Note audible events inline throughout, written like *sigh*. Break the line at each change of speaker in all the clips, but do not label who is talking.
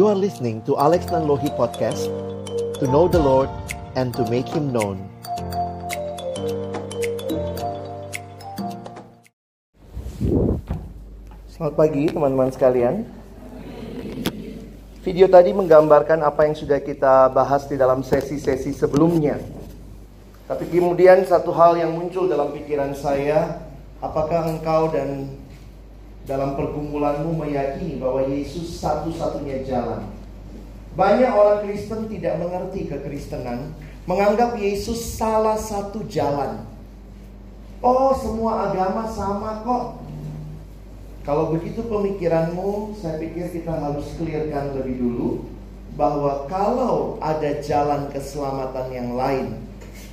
You are listening to Alex Nanlohi Podcast To know the Lord and to make Him known.
Selamat pagi teman-teman sekalian. Video tadi menggambarkan apa yang sudah kita bahas di dalam sesi-sesi sebelumnya. Tapi kemudian satu hal yang muncul dalam pikiran saya Apakah engkau dan dalam pergumulanmu meyakini bahwa Yesus satu-satunya jalan. Banyak orang Kristen tidak mengerti kekristenan Menganggap Yesus salah satu jalan. Oh semua agama sama kok. Kalau begitu pemikiranmu, saya pikir kita harus clearkan lebih dulu bahwa kalau ada jalan keselamatan yang lain,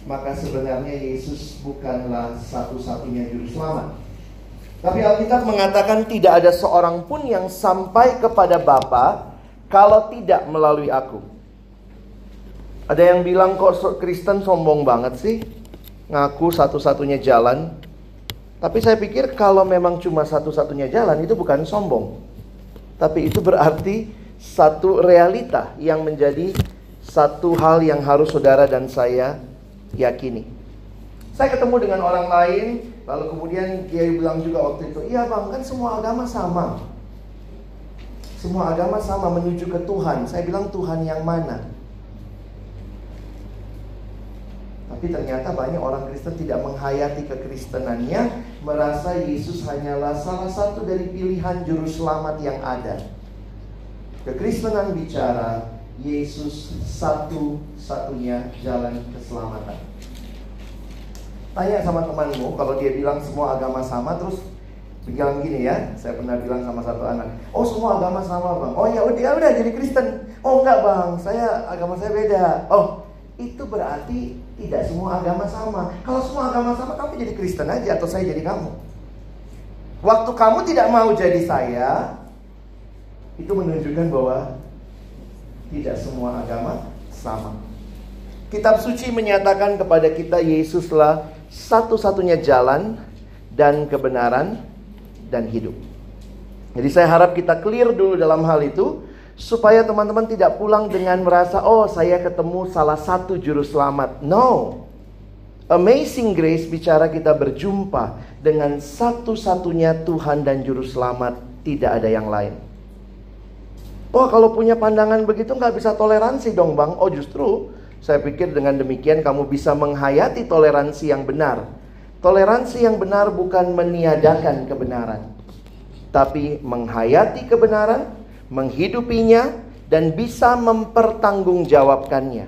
maka sebenarnya Yesus bukanlah satu-satunya juru selamat. Tapi Alkitab mengatakan tidak ada seorang pun yang sampai kepada Bapa kalau tidak melalui aku. Ada yang bilang kok Kristen sombong banget sih? Ngaku satu-satunya jalan. Tapi saya pikir kalau memang cuma satu-satunya jalan itu bukan sombong. Tapi itu berarti satu realita yang menjadi satu hal yang harus saudara dan saya yakini. Saya ketemu dengan orang lain, lalu kemudian dia bilang juga waktu itu, iya bang kan semua agama sama. Semua agama sama menuju ke Tuhan. Saya bilang Tuhan yang mana? Tapi ternyata banyak orang Kristen tidak menghayati kekristenannya, merasa Yesus hanyalah salah satu dari pilihan juru selamat yang ada. Kekristenan bicara Yesus satu-satunya jalan keselamatan. Tanya sama temanmu, kalau dia bilang semua agama sama, terus bilang gini ya, saya pernah bilang sama satu anak, oh semua agama sama bang, oh ya udah ya udah jadi Kristen, oh enggak bang, saya agama saya beda, oh itu berarti tidak semua agama sama. Kalau semua agama sama, kamu jadi Kristen aja atau saya jadi kamu. Waktu kamu tidak mau jadi saya, itu menunjukkan bahwa tidak semua agama sama. Kitab suci menyatakan kepada kita Yesuslah satu-satunya jalan dan kebenaran dan hidup. Jadi saya harap kita clear dulu dalam hal itu supaya teman-teman tidak pulang dengan merasa oh saya ketemu salah satu juru selamat. No. Amazing Grace bicara kita berjumpa dengan satu-satunya Tuhan dan juru selamat, tidak ada yang lain. Oh kalau punya pandangan begitu nggak bisa toleransi dong bang. Oh justru saya pikir dengan demikian kamu bisa menghayati toleransi yang benar. Toleransi yang benar bukan meniadakan kebenaran, tapi menghayati kebenaran menghidupinya, dan bisa mempertanggungjawabkannya.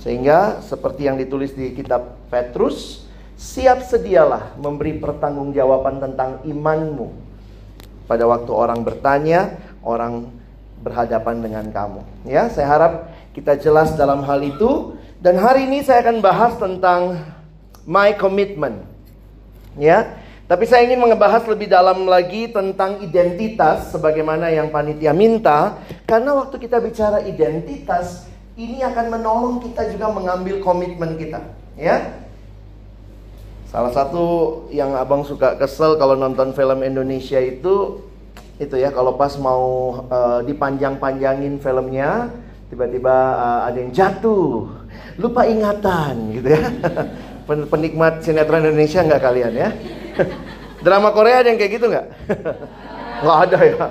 Sehingga seperti yang ditulis di kitab Petrus, siap sedialah memberi pertanggungjawaban tentang imanmu. Pada waktu orang bertanya, orang berhadapan dengan kamu. Ya, saya harap kita jelas dalam hal itu dan hari ini saya akan bahas tentang my commitment. Ya, tapi saya ingin membahas lebih dalam lagi tentang identitas sebagaimana yang panitia minta karena waktu kita bicara identitas ini akan menolong kita juga mengambil komitmen kita, ya. Salah satu yang Abang suka kesel kalau nonton film Indonesia itu itu ya kalau pas mau uh, dipanjang-panjangin filmnya tiba-tiba uh, ada yang jatuh, lupa ingatan gitu ya. *laughs* Penikmat sinetron Indonesia nggak kalian ya? *laughs* Drama Korea ada yang kayak gitu nggak? *laughs* Nggak ada ya.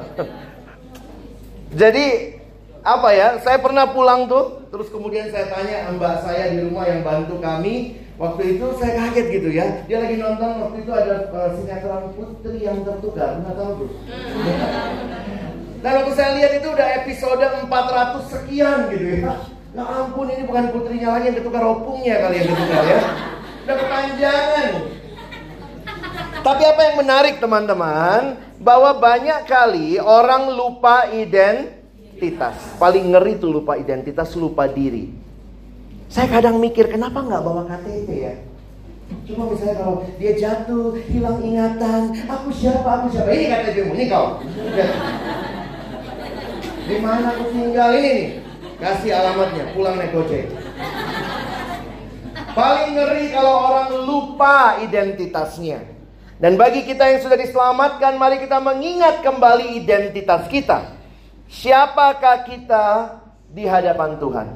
Jadi apa ya? Saya pernah pulang tuh, terus kemudian saya tanya mbak saya di rumah yang bantu kami. Waktu itu saya kaget gitu ya. Dia lagi nonton waktu itu ada uh, sinetron Putri yang tertukar, nggak tahu tuh. Dan waktu saya lihat itu udah episode 400 sekian gitu ya. Ya ampun ini bukan putrinya lagi yang ketukar opungnya kali yang ketukar ya. Udah kepanjangan. Tapi apa yang menarik teman-teman, bahwa banyak kali orang lupa identitas. Paling ngeri tuh lupa identitas, lupa diri. Saya kadang mikir kenapa nggak bawa KTP ya? Cuma misalnya kalau dia jatuh, hilang ingatan, aku siapa, aku siapa, ini KTP ini kau. Di mana aku tinggal ini? Kasih alamatnya, pulang naik gojek. Paling ngeri kalau orang lupa identitasnya. Dan bagi kita yang sudah diselamatkan, mari kita mengingat kembali identitas kita. Siapakah kita di hadapan Tuhan?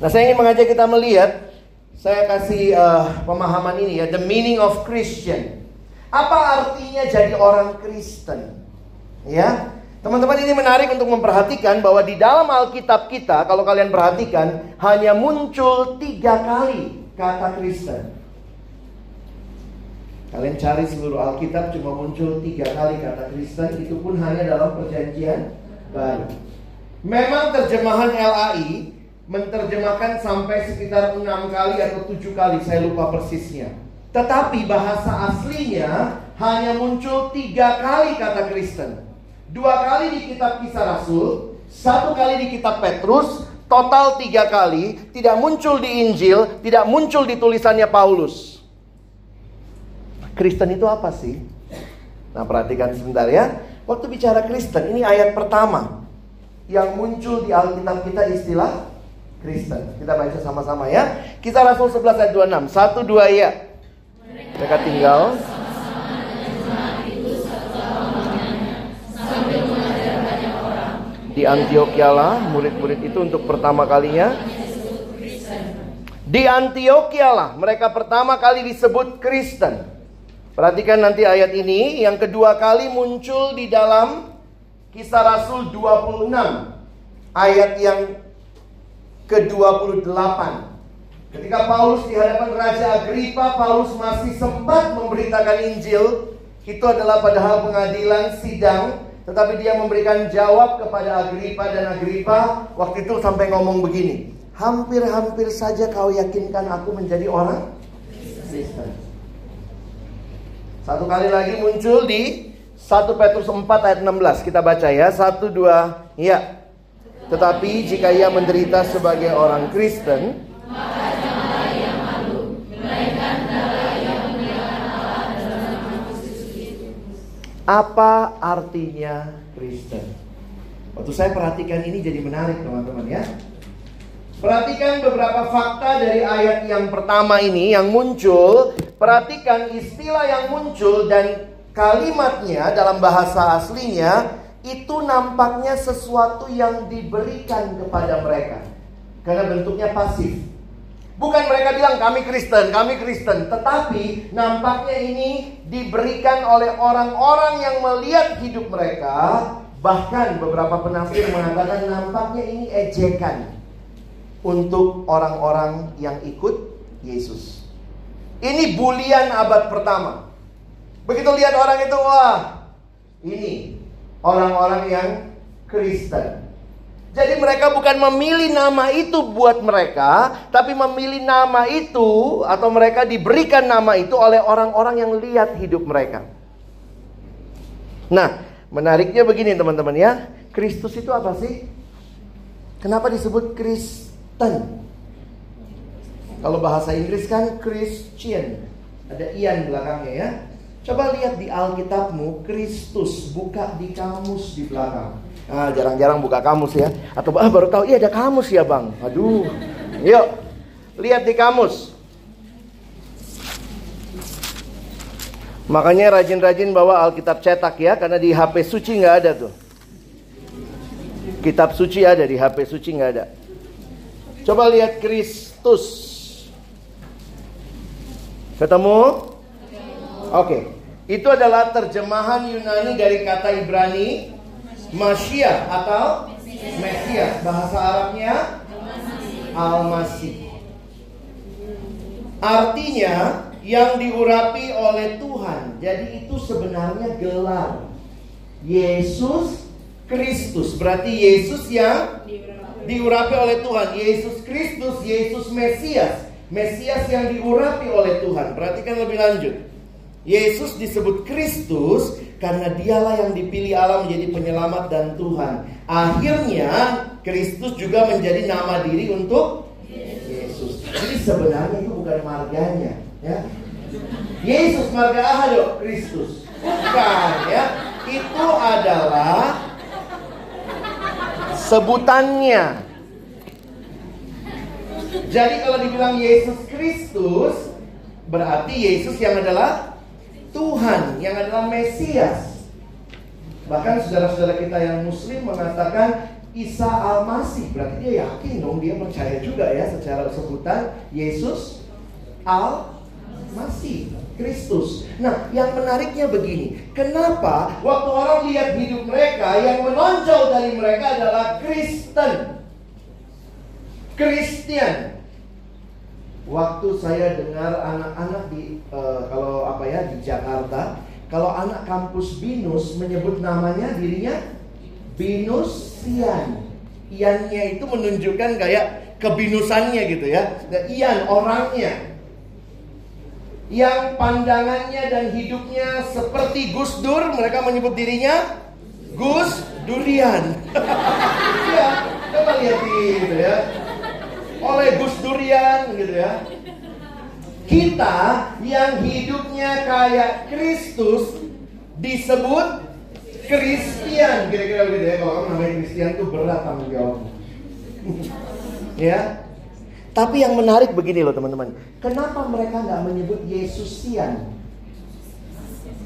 Nah, saya ingin mengajak kita melihat saya kasih uh, pemahaman ini ya, the meaning of Christian. Apa artinya jadi orang Kristen? Ya, teman-teman ini menarik untuk memperhatikan bahwa di dalam Alkitab kita, kalau kalian perhatikan, hanya muncul tiga kali kata Kristen. Kalian cari seluruh Alkitab cuma muncul tiga kali kata Kristen, itu pun hanya dalam perjanjian baru. Memang terjemahan LAI menerjemahkan sampai sekitar enam kali atau tujuh kali, saya lupa persisnya. Tetapi bahasa aslinya hanya muncul tiga kali kata Kristen. Dua kali di kitab kisah Rasul, satu kali di kitab Petrus, total tiga kali, tidak muncul di Injil, tidak muncul di tulisannya Paulus. Kristen itu apa sih? Nah perhatikan sebentar ya. Waktu bicara Kristen, ini ayat pertama. Yang muncul di Alkitab kita istilah Kristen. Kita baca sama-sama ya. Kisah Rasul 11 ayat 26. Satu dua ya. Mereka tinggal. Di Antioquia lah murid-murid itu untuk pertama kalinya di Antioquia lah mereka pertama kali disebut Kristen. Perhatikan nanti ayat ini yang kedua kali muncul di dalam Kisah Rasul 26 ayat yang ke-28. Ketika Paulus di hadapan Raja Agripa, Paulus masih sempat memberitakan Injil. Itu adalah padahal pengadilan sidang, tetapi dia memberikan jawab kepada Agripa dan Agripa waktu itu sampai ngomong begini. Hampir-hampir saja kau yakinkan aku menjadi orang Kristen. Satu kali lagi muncul di 1 Petrus 4 ayat 16. Kita baca ya. 1 2. Ya. Tetapi jika ia menderita sebagai orang Kristen, Apa artinya Kristen? Waktu saya perhatikan ini jadi menarik teman-teman ya. Perhatikan beberapa fakta dari ayat yang pertama ini yang muncul. Perhatikan istilah yang muncul dan kalimatnya dalam bahasa aslinya itu nampaknya sesuatu yang diberikan kepada mereka. Karena bentuknya pasif. Bukan mereka bilang kami Kristen, kami Kristen, tetapi nampaknya ini diberikan oleh orang-orang yang melihat hidup mereka, bahkan beberapa penafsir mengatakan nampaknya ini ejekan untuk orang-orang yang ikut Yesus. Ini bulian abad pertama. Begitu lihat orang itu, wah, ini orang-orang yang Kristen. Jadi mereka bukan memilih nama itu buat mereka, tapi memilih nama itu atau mereka diberikan nama itu oleh orang-orang yang lihat hidup mereka. Nah, menariknya begini teman-teman ya. Kristus itu apa sih? Kenapa disebut Kristen? Kalau bahasa Inggris kan Christian. Ada ian belakangnya ya. Coba lihat di Alkitabmu, Kristus buka di kamus di belakang. Ah, jarang-jarang buka kamus ya. Atau ah, baru tahu, iya ada kamus ya bang. Aduh, yuk lihat di kamus. Makanya rajin-rajin bawa Alkitab cetak ya, karena di HP suci nggak ada tuh. Kitab suci ada di HP suci nggak ada. Coba lihat Kristus. Ketemu? Oke. Itu adalah terjemahan Yunani dari kata Ibrani Masyiah atau Mesias. Bahasa Arabnya Al-Masih. Artinya yang diurapi oleh Tuhan. Jadi itu sebenarnya gelar. Yesus Kristus. Berarti Yesus yang diurapi oleh Tuhan. Yesus Kristus, Yesus Mesias. Mesias yang diurapi oleh Tuhan. Perhatikan lebih lanjut. Yesus disebut Kristus karena dialah yang dipilih Allah menjadi penyelamat dan Tuhan. Akhirnya Kristus juga menjadi nama diri untuk Yesus. Jadi sebenarnya itu bukan marganya, ya. Yesus marga ahado Kristus. Bukan, ya. Itu adalah sebutannya. Jadi kalau dibilang Yesus Kristus, berarti Yesus yang adalah Tuhan yang adalah Mesias. Bahkan saudara-saudara kita yang muslim mengatakan Isa Al-Masih. Berarti dia yakin dong, dia percaya juga ya secara sebutan Yesus Al-Masih. Kristus. Nah, yang menariknya begini, kenapa waktu orang lihat hidup mereka yang menonjol dari mereka adalah Kristen, Kristian. Waktu saya dengar anak-anak di uh, kalau apa ya di Jakarta, kalau anak kampus Binus menyebut namanya dirinya Binusian. Iannya itu menunjukkan kayak kebinusannya gitu ya. Nah, Ian orangnya yang pandangannya dan hidupnya seperti Gus Dur, mereka menyebut dirinya Gus Durian. *laughs* ya, coba lihat gitu ya. Oleh Gus Durian gitu ya. Kita yang hidupnya kayak Kristus disebut Kristian kira-kira gitu ya. Kalau namanya Kristian tuh berat tanggung jawabnya. *laughs* ya, tapi yang menarik begini loh teman-teman. Kenapa mereka nggak menyebut Yesusian?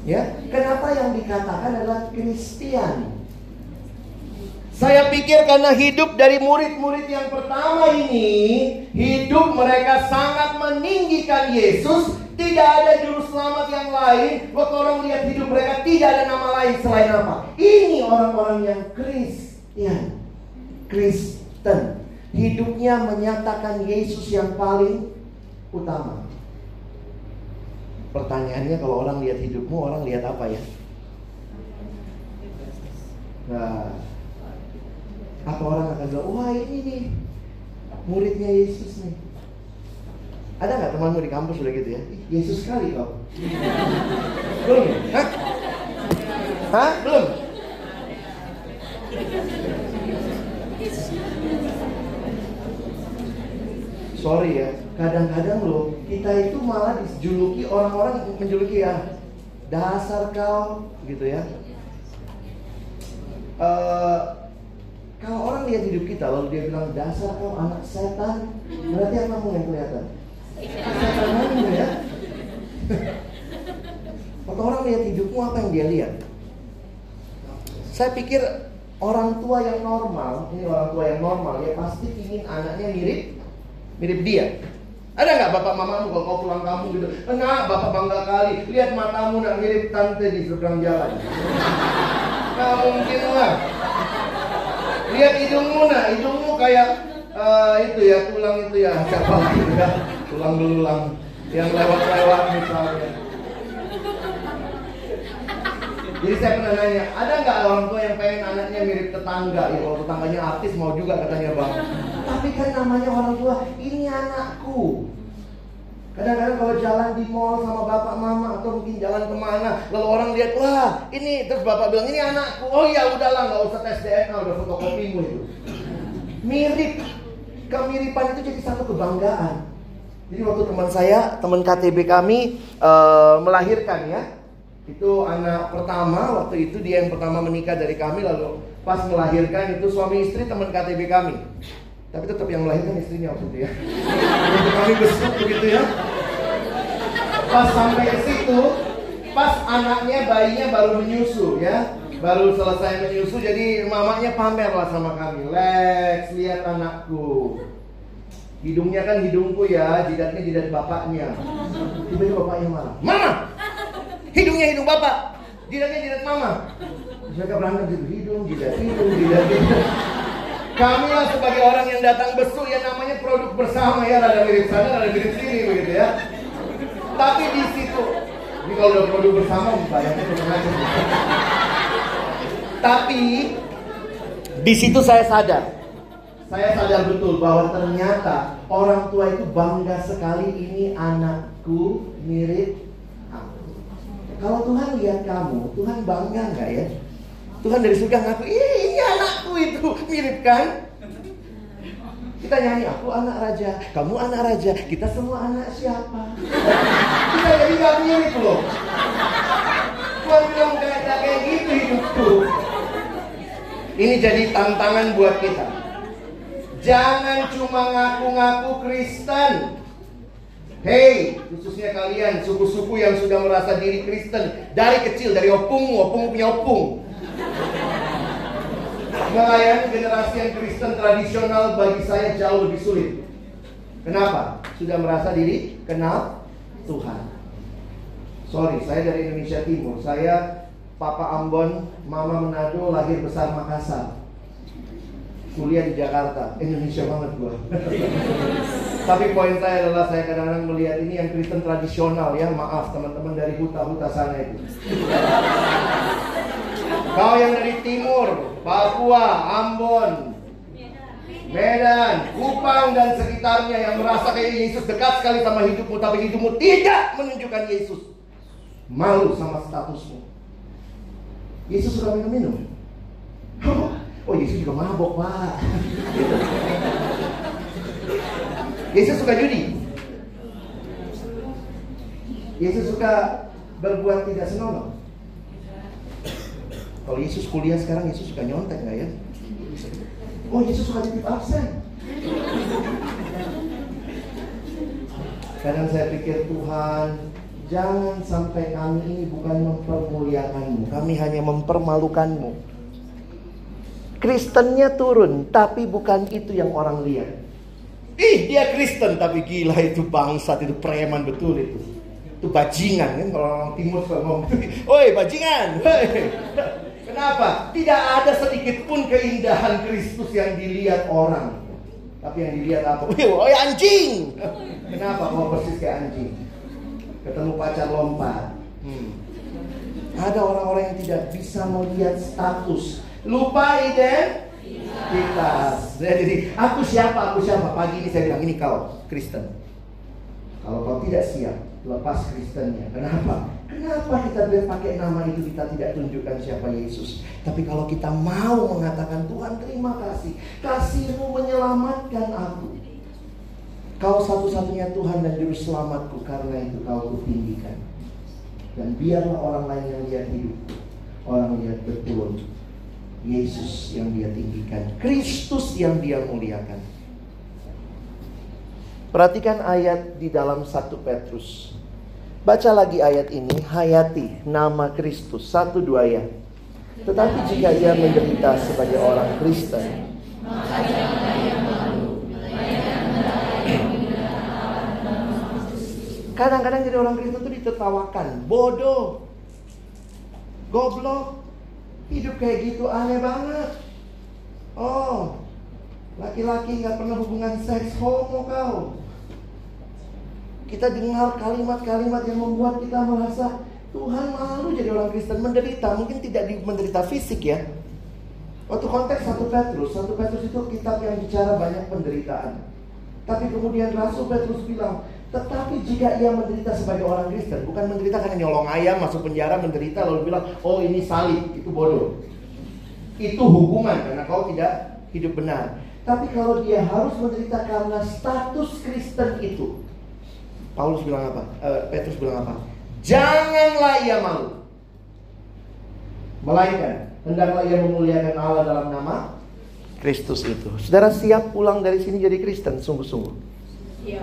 Ya, kenapa yang dikatakan adalah Kristian? Saya pikir karena hidup dari murid-murid yang pertama ini, hidup mereka sangat meninggikan Yesus. Tidak ada juru selamat yang lain. Waktu orang melihat hidup mereka tidak ada nama lain selain apa? Ini orang-orang yang Kristian, Kristen hidupnya menyatakan Yesus yang paling utama. Pertanyaannya kalau orang lihat hidupmu, orang lihat apa ya? Nah, apa orang akan bilang, wah ini nih muridnya Yesus nih. Ada nggak temanmu di kampus udah gitu ya? Yesus sekali kau. *laughs* Belum ya? Hah? Hah? Belum? sorry ya, kadang-kadang loh kita itu malah dijuluki orang-orang menjuluki ya dasar kau gitu ya. Uh, kalau orang lihat hidup kita lalu dia bilang dasar kau anak setan, berarti apa kamu yang kelihatan? Setan ya. *laughs* Waktu orang lihat hidupmu apa yang dia lihat? Saya pikir orang tua yang normal, ini orang tua yang normal ya pasti ingin anaknya mirip mirip dia. Ada nggak bapak mamamu kalau kau pulang kampung gitu? Enggak, bapak bangga kali. Lihat matamu nak mirip tante di seberang jalan. Nggak mungkin lah. Lihat hidungmu nak, hidungmu kayak uh, itu ya tulang itu ya *laughs* siapa lagi ya tulang belulang yang lewat-lewat misalnya. Jadi saya pernah nanya, ada nggak orang tua yang pengen anaknya mirip tetangga? Ya kalau tetangganya artis mau juga katanya bang. Tapi kan namanya orang tua, ini anakku. Kadang-kadang kalau jalan di mall sama bapak mama atau mungkin jalan ke mana, lalu orang lihat, wah ini terus bapak bilang ini anakku. Oh ya udahlah nggak usah tes DNA, udah fotokopimu itu. Mirip, kemiripan itu jadi satu kebanggaan. Jadi waktu teman saya, teman KTB kami uh, melahirkan ya, itu anak pertama waktu itu dia yang pertama menikah dari kami lalu pas melahirkan itu suami istri teman KTB kami tapi tetap yang melahirkan istrinya waktu itu ya. Untuk kami besuk begitu ya. Pas sampai ke situ, pas anaknya bayinya baru menyusu ya. Baru selesai menyusu jadi mamanya pamer lah sama kami. Lex, lihat anakku. Hidungnya kan hidungku ya, jidatnya jidat bapaknya. Tiba-tiba bapaknya marah. Mama! Hidungnya hidung bapak, jidatnya jidat mama. Mereka berantem gitu, hidung, jidat, hidung, jidat, jidat. Kami lah sebagai orang yang datang besu ya namanya produk bersama ya ada mirip sana ada mirip sini begitu ya. Tapi di situ ini kalau udah produk bersama bayarnya macam Tapi di situ saya sadar saya sadar betul bahwa ternyata orang tua itu bangga sekali ini anakku mirip aku. Kalau Tuhan lihat kamu, Tuhan bangga nggak ya? Tuhan dari surga ngaku, ini anakku itu, mirip kan? Kita nyanyi, aku anak raja, kamu anak raja, kita semua anak siapa? Kita jadi gak mirip loh. Tuhan bilang kayak kayak gitu hidupku. Ini jadi tantangan buat kita. Jangan cuma ngaku-ngaku Kristen. Hei, khususnya kalian suku-suku yang sudah merasa diri Kristen dari kecil, dari opung, opung punya opung. Melayani generasi yang Kristen tradisional bagi saya jauh lebih sulit. Kenapa? Sudah merasa diri kenal Tuhan. Sorry, saya dari Indonesia Timur. Saya Papa Ambon, Mama Manado, lahir besar Makassar. Kuliah di Jakarta, Indonesia banget gua. *laughs* Tapi poin saya adalah saya kadang-kadang melihat ini yang Kristen tradisional ya. Maaf teman-teman dari huta-huta sana itu. Kau yang dari timur, Papua, Ambon, Medan, Kupang dan sekitarnya yang merasa kayak Yesus dekat sekali sama hidupmu tapi hidupmu tidak menunjukkan Yesus. Malu sama statusmu. Yesus suka minum-minum. Oh, Yesus juga mabok, Pak. Yesus suka judi. Yesus suka berbuat tidak senonoh. Kalau Yesus kuliah sekarang, Yesus suka nyontek nggak ya? Oh, Yesus suka titip absen. Kadang saya pikir Tuhan, jangan sampai kami ini bukan mempermuliakanmu, kami hanya mempermalukanmu. Kristennya turun, tapi bukan itu yang orang lihat. Ih, dia Kristen tapi gila itu bangsat itu preman betul itu. Itu bajingan kan kalau orang timur suka ngomong. *laughs* Oi, bajingan. Woi. Kenapa? Tidak ada sedikit pun keindahan Kristus yang dilihat orang. Tapi yang dilihat apa? *laughs* Woi, anjing. Kenapa kau persis kayak anjing? Ketemu pacar lompat. Hmm. Ada orang-orang yang tidak bisa melihat status. Lupa identitas. Jadi, aku siapa? Aku siapa? Pagi ini saya bilang, ini kau, Kristen. Kalau kau tidak siap, lepas Kristennya. Kenapa? Kenapa kita pakai nama itu kita tidak tunjukkan siapa Yesus? Tapi kalau kita mau mengatakan Tuhan terima kasih, kasihmu menyelamatkan aku. Kau satu-satunya Tuhan dan Juru Selamatku karena itu kau kutinggikan. Dan biarlah orang lain yang lihat hidupku, orang lihat betul Yesus yang dia tinggikan, Kristus yang dia muliakan. Perhatikan ayat di dalam 1 Petrus. Baca lagi ayat ini, hayati nama Kristus, satu dua ya. Tetapi jika ia menderita sebagai orang Kristen, Kadang-kadang jadi orang Kristen itu ditertawakan, bodoh, goblok, hidup kayak gitu aneh banget. Oh, laki-laki nggak pernah hubungan seks homo kau. Kita dengar kalimat-kalimat yang membuat kita merasa Tuhan malu jadi orang Kristen menderita, mungkin tidak menderita fisik ya. Waktu konteks satu Petrus, satu Petrus itu kitab yang bicara banyak penderitaan. Tapi kemudian Rasul Petrus bilang, tetapi jika ia menderita sebagai orang Kristen, bukan menderita karena nyolong ayam masuk penjara menderita lalu bilang, "Oh, ini salib." Itu bodoh. Itu hukuman karena kau tidak hidup benar. Tapi kalau dia harus menderita karena status Kristen itu, Paulus bilang apa? Uh, Petrus bilang apa? Janganlah ia malu. Melainkan hendaklah ia memuliakan Allah dalam nama Kristus itu. Saudara siap pulang dari sini jadi Kristen sungguh-sungguh? Iya.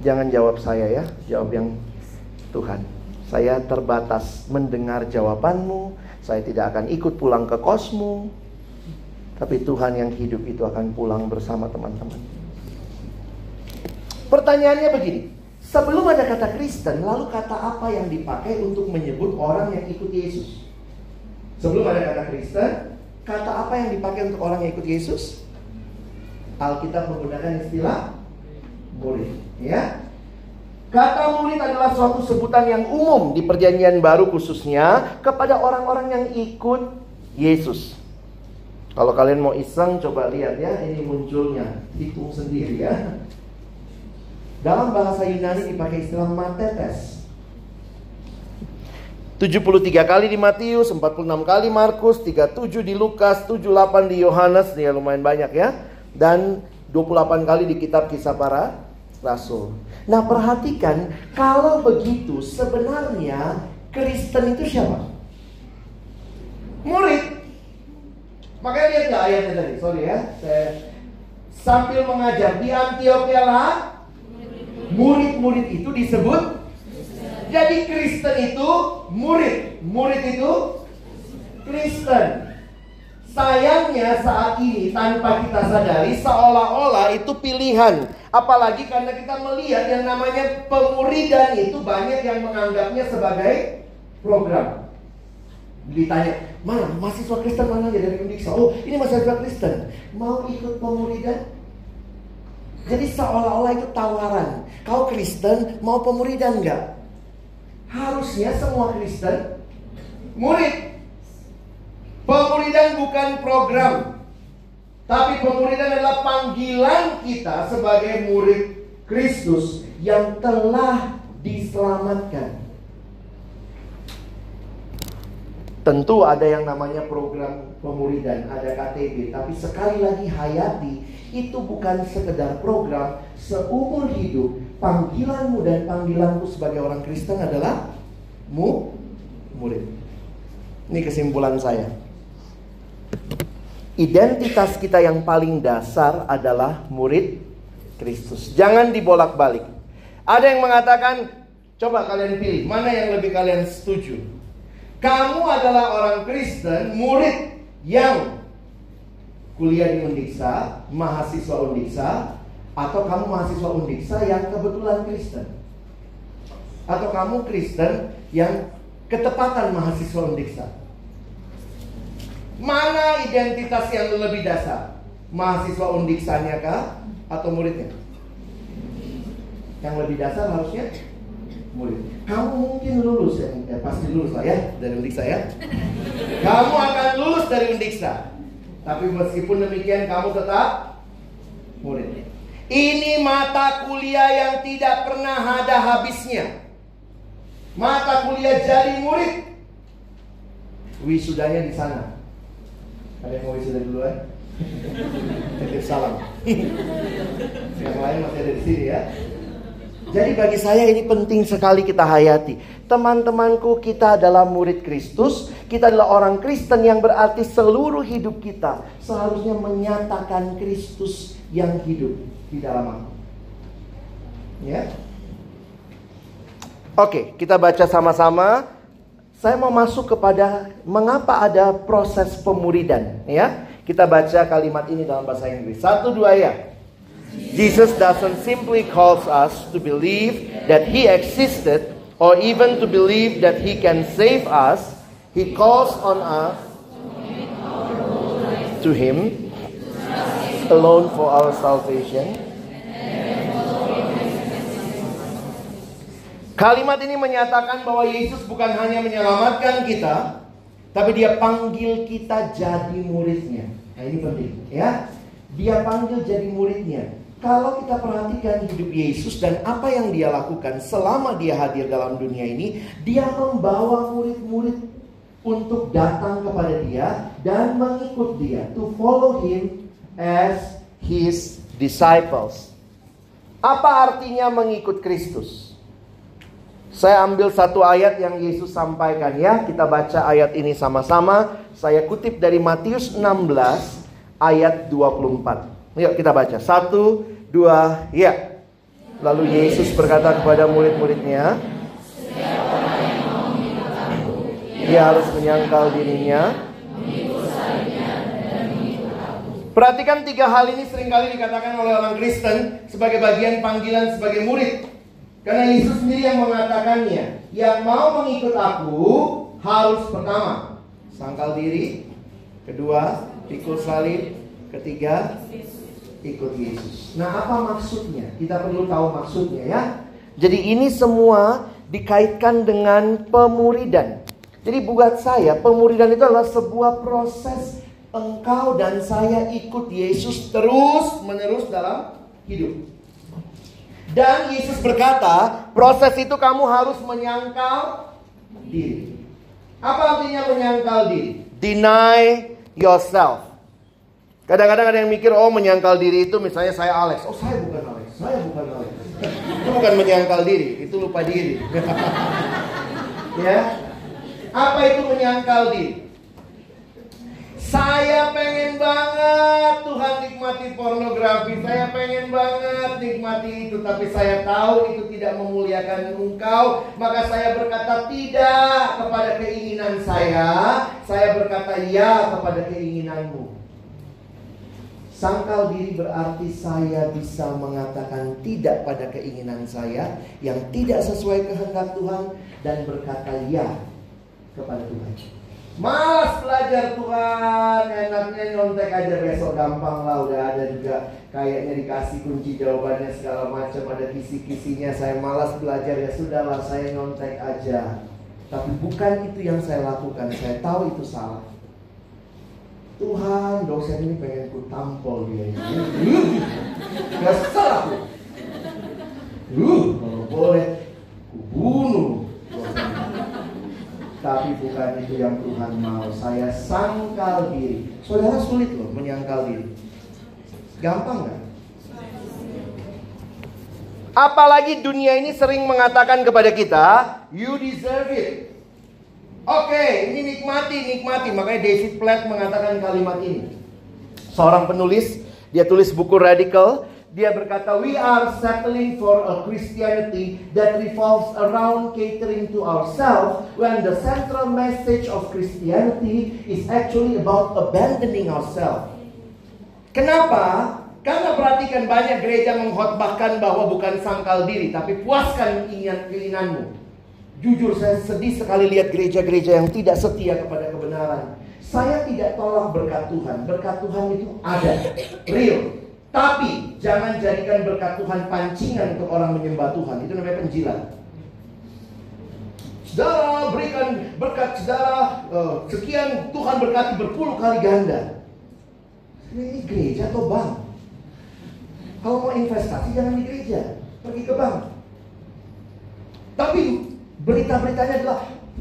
Jangan jawab saya ya, jawab yang Tuhan. Saya terbatas mendengar jawabanmu, saya tidak akan ikut pulang ke kosmu. Tapi Tuhan yang hidup itu akan pulang bersama teman-teman. Pertanyaannya begini, sebelum ada kata Kristen, lalu kata apa yang dipakai untuk menyebut orang yang ikut Yesus? Sebelum ada kata Kristen, kata apa yang dipakai untuk orang yang ikut Yesus? Alkitab menggunakan istilah murid, ya. Kata murid adalah suatu sebutan yang umum di perjanjian baru khususnya kepada orang-orang yang ikut Yesus. Kalau kalian mau iseng coba lihat ya, ini munculnya, hitung sendiri ya. Dalam bahasa Yunani dipakai istilah matetes. 73 kali di Matius, 46 kali Markus, 37 di Lukas, 78 di Yohanes, ya lumayan banyak ya. Dan 28 kali di kitab kisah para rasul. Nah perhatikan, kalau begitu sebenarnya Kristen itu siapa? Murid. Makanya lihat nggak ayatnya tadi, sorry ya. Saya sambil mengajar di Antioquia lah, murid-murid itu disebut. Jadi Kristen itu murid, murid itu Kristen. Sayangnya saat ini tanpa kita sadari seolah-olah itu pilihan. Apalagi karena kita melihat yang namanya pemuridan itu banyak yang menganggapnya sebagai program. Ditanya, mana mahasiswa Kristen mana aja dari Undiksa? Oh, ini mahasiswa Kristen. Mau ikut pemuridan? Jadi seolah-olah itu tawaran. Kau Kristen mau pemuridan enggak? Harusnya semua Kristen murid. Pemuridan bukan program. Tapi pemuridan adalah panggilan kita sebagai murid Kristus yang telah diselamatkan. Tentu ada yang namanya program pemuridan, ada KTB, tapi sekali lagi hayati itu bukan sekedar program seumur hidup. Panggilanmu dan panggilanku sebagai orang Kristen adalah mu murid. Ini kesimpulan saya. Identitas kita yang paling dasar adalah murid Kristus. Jangan dibolak-balik. Ada yang mengatakan, coba kalian pilih mana yang lebih kalian setuju. Kamu adalah orang Kristen, murid yang kuliah di Undiksa, mahasiswa Undiksa, atau kamu mahasiswa Undiksa yang kebetulan Kristen. Atau kamu Kristen yang ketepatan mahasiswa Undiksa. Mana identitas yang lebih dasar? Mahasiswa undiksanya kah atau muridnya? Yang lebih dasar harusnya murid. Kamu mungkin lulus ya, ya pasti lulus lah ya dari undiksa ya. *laughs* Kamu akan lulus dari undiksa. Tapi meskipun demikian kamu tetap murid. Ini mata kuliah yang tidak pernah ada habisnya. Mata kuliah jadi murid. Wisudanya di sana. Ada yang mau wisuda duluan? *laughs* Titip salam. yang lain masih ada di sini ya. Jadi bagi saya ini penting sekali kita hayati. Teman-temanku, kita adalah murid Kristus. Kita adalah orang Kristen yang berarti seluruh hidup kita seharusnya menyatakan Kristus yang hidup di dalam aku. Ya. Oke, kita baca sama-sama saya mau masuk kepada mengapa ada proses pemuridan ya. Kita baca kalimat ini dalam bahasa Inggris. Satu dua ya. Jesus doesn't simply calls us to believe that he existed or even to believe that he can save us. He calls on us to him alone for our salvation. Kalimat ini menyatakan bahwa Yesus bukan hanya menyelamatkan kita, tapi dia panggil kita jadi muridnya. Nah ini penting ya. Dia panggil jadi muridnya. Kalau kita perhatikan hidup Yesus dan apa yang dia lakukan selama dia hadir dalam dunia ini, dia membawa murid-murid untuk datang kepada dia dan mengikut dia, to follow him as his disciples. Apa artinya mengikut Kristus? Saya ambil satu ayat yang Yesus sampaikan ya. Kita baca ayat ini sama-sama. Saya kutip dari Matius 16 ayat 24. Yuk kita baca. Satu, dua, ya. Lalu Yesus berkata kepada murid-muridnya, ia harus menyangkal dirinya. Perhatikan tiga hal ini sering kali dikatakan oleh orang Kristen sebagai bagian panggilan sebagai murid. Karena Yesus sendiri yang mengatakannya, yang mau mengikut aku harus pertama sangkal diri, kedua pikul salib, ketiga ikut Yesus. Nah, apa maksudnya? Kita perlu tahu maksudnya ya. Jadi ini semua dikaitkan dengan pemuridan. Jadi buat saya pemuridan itu adalah sebuah proses engkau dan saya ikut Yesus terus menerus dalam hidup. Dan Yesus berkata, proses itu kamu harus menyangkal diri. Apa artinya menyangkal diri? Deny yourself. Kadang-kadang ada yang mikir, oh menyangkal diri itu misalnya saya Alex. Oh saya bukan Alex, saya bukan Alex. itu bukan menyangkal diri, itu lupa diri. *laughs* ya, apa itu menyangkal diri? Saya pengen banget Tuhan nikmati pornografi. Saya pengen banget nikmati itu. Tapi saya tahu itu tidak memuliakan engkau. Maka saya berkata tidak kepada keinginan saya. saya berkata ya kepada keinginanmu. Sangkal diri berarti saya bisa mengatakan tidak pada keinginan saya yang tidak sesuai kehendak Tuhan dan berkata ya kepada Tuhan. Malas belajar Tuhan, enaknya nyontek aja besok gampang lah udah ada juga kayaknya dikasih kunci jawabannya segala macam ada kisi-kisinya. Saya malas belajar ya sudahlah saya nyontek aja. Tapi bukan itu yang saya lakukan. Saya tahu itu salah. Tuhan dosen ini pengen ku tampol dia ini. Salah aku. Uh, kalau boleh ku bunuh. Tapi bukan itu yang Tuhan mau. Saya sangkal diri. Saudara sulit loh menyangkal diri. Gampang nggak? Apalagi dunia ini sering mengatakan kepada kita, you deserve it. Oke, ini nikmati, nikmati. Makanya David Platt mengatakan kalimat ini. Seorang penulis, dia tulis buku radikal. Dia berkata, we are settling for a Christianity that revolves around catering to ourselves when the central message of Christianity is actually about abandoning ourselves. Kenapa? Karena perhatikan banyak gereja mengkhotbahkan bahwa bukan sangkal diri, tapi puaskan keinginanmu. Jujur saya sedih sekali lihat gereja-gereja yang tidak setia kepada kebenaran. Saya tidak tolak berkat Tuhan. Berkat Tuhan itu ada, real. Tapi jangan jadikan berkat Tuhan pancingan untuk orang menyembah Tuhan. Itu namanya penjilat. Saudara berikan berkat saudara uh, sekian Tuhan berkati berpuluh kali ganda. Ini gereja atau bank? Kalau mau investasi jangan di gereja, pergi ke bank. Tapi berita-beritanya adalah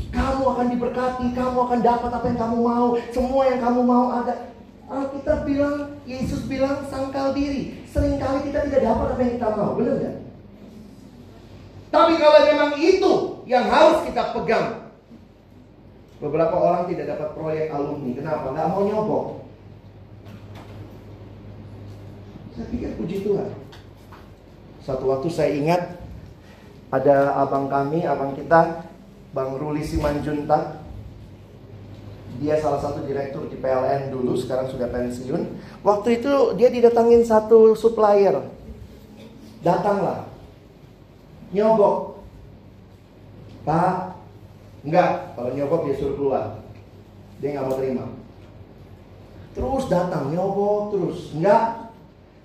kamu akan diberkati, kamu akan dapat apa yang kamu mau, semua yang kamu mau ada. Alkitab bilang, Yesus bilang sangkal diri. Seringkali kita tidak dapat apa yang kita mau, benar nggak? Tapi kalau memang itu yang harus kita pegang. Beberapa orang tidak dapat proyek alumni. Kenapa? Nggak mau nyobok. Saya pikir puji Tuhan. Satu waktu saya ingat ada abang kami, abang kita, Bang Ruli Simanjuntak. Dia salah satu direktur di PLN dulu, sekarang sudah pensiun. Waktu itu dia didatangin satu supplier. Datanglah. Nyogok. Pak, enggak. Kalau nyogok dia suruh keluar. Dia nggak mau terima. Terus datang, nyogok terus. Enggak.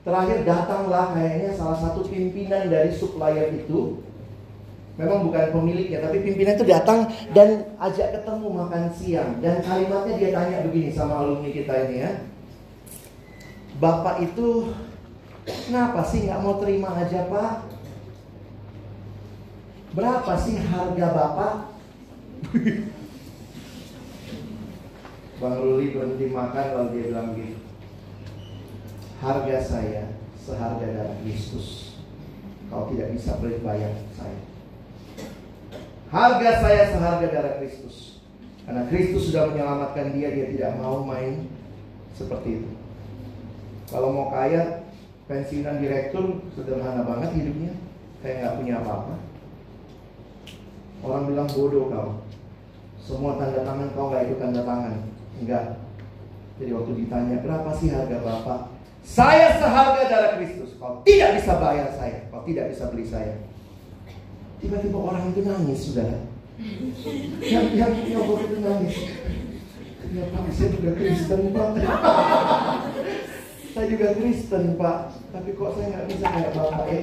Terakhir datanglah kayaknya salah satu pimpinan dari supplier itu Memang bukan pemiliknya, tapi pimpinan itu datang dan ajak ketemu makan siang. Dan kalimatnya dia tanya begini sama alumni kita ini ya. Bapak itu kenapa sih nggak mau terima aja pak? Berapa sih harga bapak? *laughs* Bang Ruli berhenti makan lalu dia bilang gitu. Harga saya seharga darah Kristus. Kau tidak bisa bayar saya. Harga saya seharga darah Kristus. Karena Kristus sudah menyelamatkan dia, dia tidak mau main seperti itu. Kalau mau kaya, pensiunan direktur sederhana banget hidupnya. Kayak nggak punya apa-apa. Orang bilang bodoh kau. Semua tanda tangan kau nggak itu tanda tangan. Enggak. Jadi waktu ditanya berapa sih harga bapak? Saya seharga darah Kristus. Kau tidak bisa bayar saya. Kau tidak bisa beli saya. Tiba-tiba orang itu nangis, saudara. Yang yang nyogok itu nangis. Ya Pak, saya juga Kristen Pak. saya juga Kristen Pak. Tapi kok saya nggak bisa kayak Bapak ya?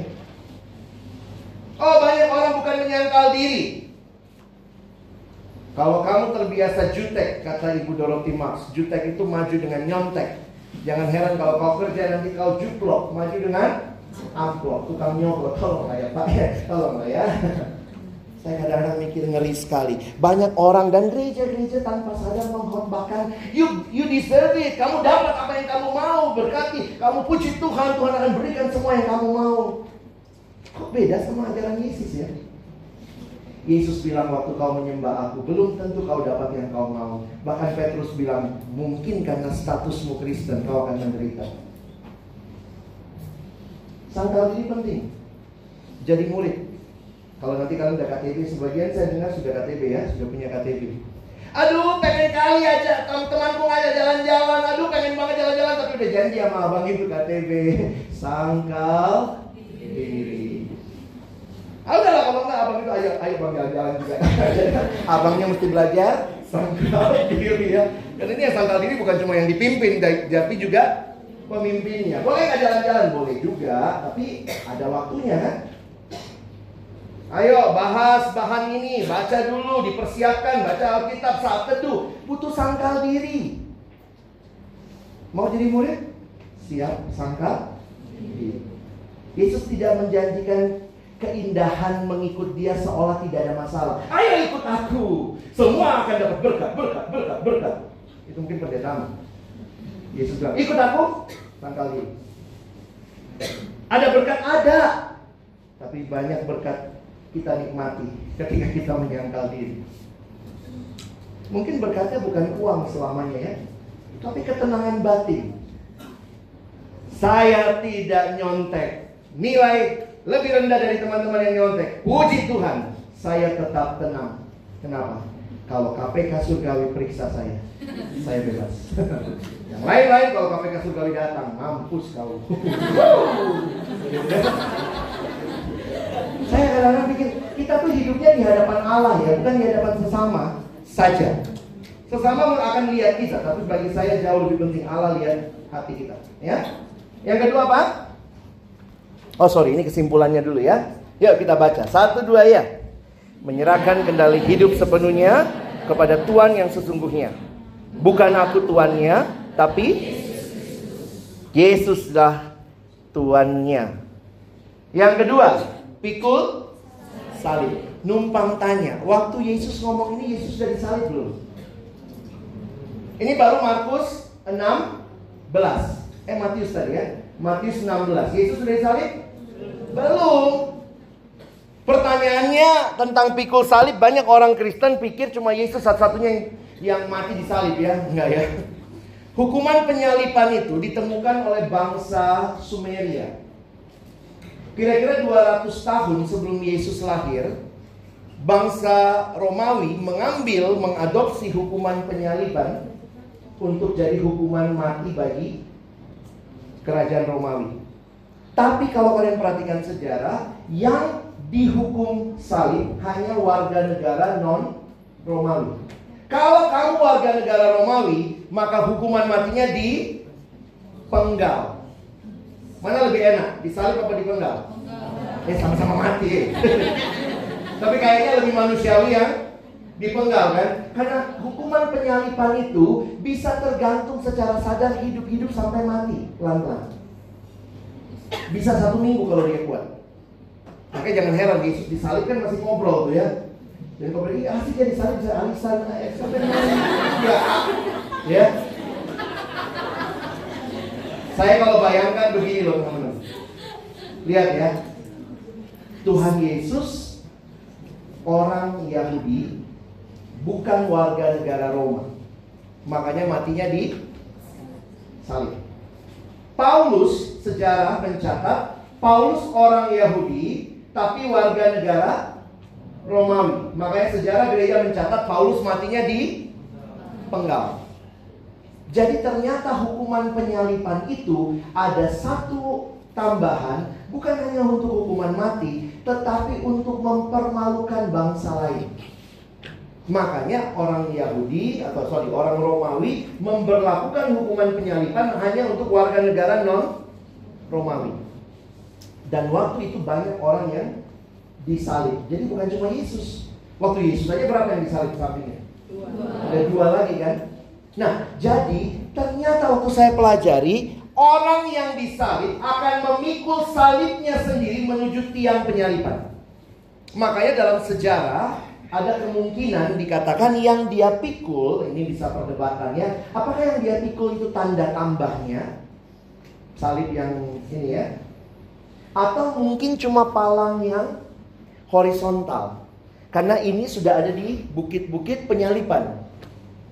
Oh banyak orang bukan menyangkal diri. Kalau kamu terbiasa jutek, kata Ibu Dorothy Marx, jutek itu maju dengan nyontek. Jangan heran kalau kau kerja nanti kau juplok, maju dengan amplop, tukang nyogok, tolong ya Pak ya, tolong ya. Saya kadang-kadang mikir ngeri sekali. Banyak orang dan gereja-gereja tanpa sadar mengkhotbahkan, you you deserve it. Kamu dapat apa yang kamu mau, berkati. Kamu puji Tuhan, Tuhan akan berikan semua yang kamu mau. Kok beda sama ajaran Yesus ya? Yesus bilang waktu kau menyembah aku, belum tentu kau dapat yang kau mau. Bahkan Petrus bilang, mungkin karena statusmu Kristen kau akan menderita. Sangkal ini penting. Jadi murid. Kalau nanti kalian udah KTP, sebagian saya dengar sudah KTP ya, sudah punya KTP. Aduh pengen kali aja teman-temanku ngajak jalan-jalan. Aduh pengen banget jalan-jalan tapi udah janji sama abang itu KTB. *laughs* Sangkal diri. Udah lah kalau enggak abang itu ayo ayo bang jalan-jalan juga. *laughs* Abangnya mesti belajar sangkal diri ya. Karena ini yang sangkal diri bukan cuma yang dipimpin tapi juga pemimpinnya. Boleh nggak jalan-jalan? Boleh juga, tapi ada waktunya. Ayo bahas bahan ini, baca dulu, dipersiapkan, baca Alkitab saat teduh. Butuh sangkal diri. Mau jadi murid? Siap sangkal. Yesus tidak menjanjikan keindahan mengikut dia seolah tidak ada masalah. Ayo ikut aku. Semua akan dapat berkat, berkat, berkat, berkat. Itu mungkin pendeta. Yesus bilang, ikut aku. Sangkal diri. Ada berkat? Ada. Tapi banyak berkat kita nikmati ketika kita menyangkal diri. Mungkin berkatnya bukan uang selamanya ya, tapi ketenangan batin. Saya tidak nyontek. Nilai lebih rendah dari teman-teman yang nyontek. Puji Tuhan, saya tetap tenang. Kenapa? Kalau KPK surgawi periksa saya, saya bebas. yang lain-lain kalau KPK surgawi datang, mampus kau. Saya kadang-kadang pikir kita tuh hidupnya di hadapan Allah ya, bukan di hadapan sesama saja. Sesama akan lihat kita, tapi bagi saya jauh lebih penting Allah lihat hati kita. Ya. Yang kedua apa? Oh sorry, ini kesimpulannya dulu ya. Yuk kita baca. Satu dua ya. Menyerahkan kendali hidup sepenuhnya kepada Tuhan yang sesungguhnya. Bukan aku tuannya, tapi Yesuslah tuannya. Yang kedua, pikul salib. Numpang tanya, waktu Yesus ngomong ini Yesus sudah disalib belum? Ini baru Markus 16. Eh Matius tadi ya. Matius 16. Yesus sudah disalib? Belum. Pertanyaannya tentang pikul salib banyak orang Kristen pikir cuma Yesus satu-satunya yang, yang mati disalib ya. Enggak ya. Hukuman penyalipan itu ditemukan oleh bangsa Sumeria. Kira-kira 200 tahun sebelum Yesus lahir, bangsa Romawi mengambil mengadopsi hukuman penyaliban untuk jadi hukuman mati bagi kerajaan Romawi. Tapi kalau kalian perhatikan sejarah, yang dihukum salib hanya warga negara non Romawi. Kalau kamu warga negara Romawi, maka hukuman matinya di penggal. Mana lebih enak, disalib apa dipenggal? Eh sama-sama mati. *laughs* Tapi kayaknya lebih manusiawi yang dipenggal kan? Karena hukuman penyalipan itu bisa tergantung secara sadar hidup-hidup sampai mati pelan-pelan. Bisa satu minggu kalau dia kuat. Makanya jangan heran Yesus disalib kan masih ngobrol tuh ya. Dan kau bilang, asik ya disalib bisa alisan, ya, ya. Saya kalau bayangkan begini loh teman-teman. Lihat ya, Tuhan Yesus orang Yahudi bukan warga negara Roma. Makanya matinya di salib. Paulus sejarah mencatat Paulus orang Yahudi tapi warga negara Romawi. Makanya sejarah gereja mencatat Paulus matinya di penggal. Jadi ternyata hukuman penyalipan itu ada satu tambahan bukan hanya untuk hukuman mati, tetapi untuk mempermalukan bangsa lain. Makanya orang Yahudi atau sorry orang Romawi memperlakukan hukuman penyalipan hanya untuk warga negara non Romawi. Dan waktu itu banyak orang yang disalib. Jadi bukan cuma Yesus. Waktu Yesus aja berapa yang disalib sampingnya? Dua. Ada dua lagi kan? Nah, jadi ternyata waktu saya pelajari orang yang disalib akan memikul salibnya sendiri menuju tiang penyalipan. Makanya dalam sejarah ada kemungkinan dikatakan yang dia pikul, ini bisa perdebatannya, apakah yang dia pikul itu tanda tambahnya? Salib yang ini ya. Atau mungkin cuma palang yang horizontal. Karena ini sudah ada di bukit-bukit penyalipan.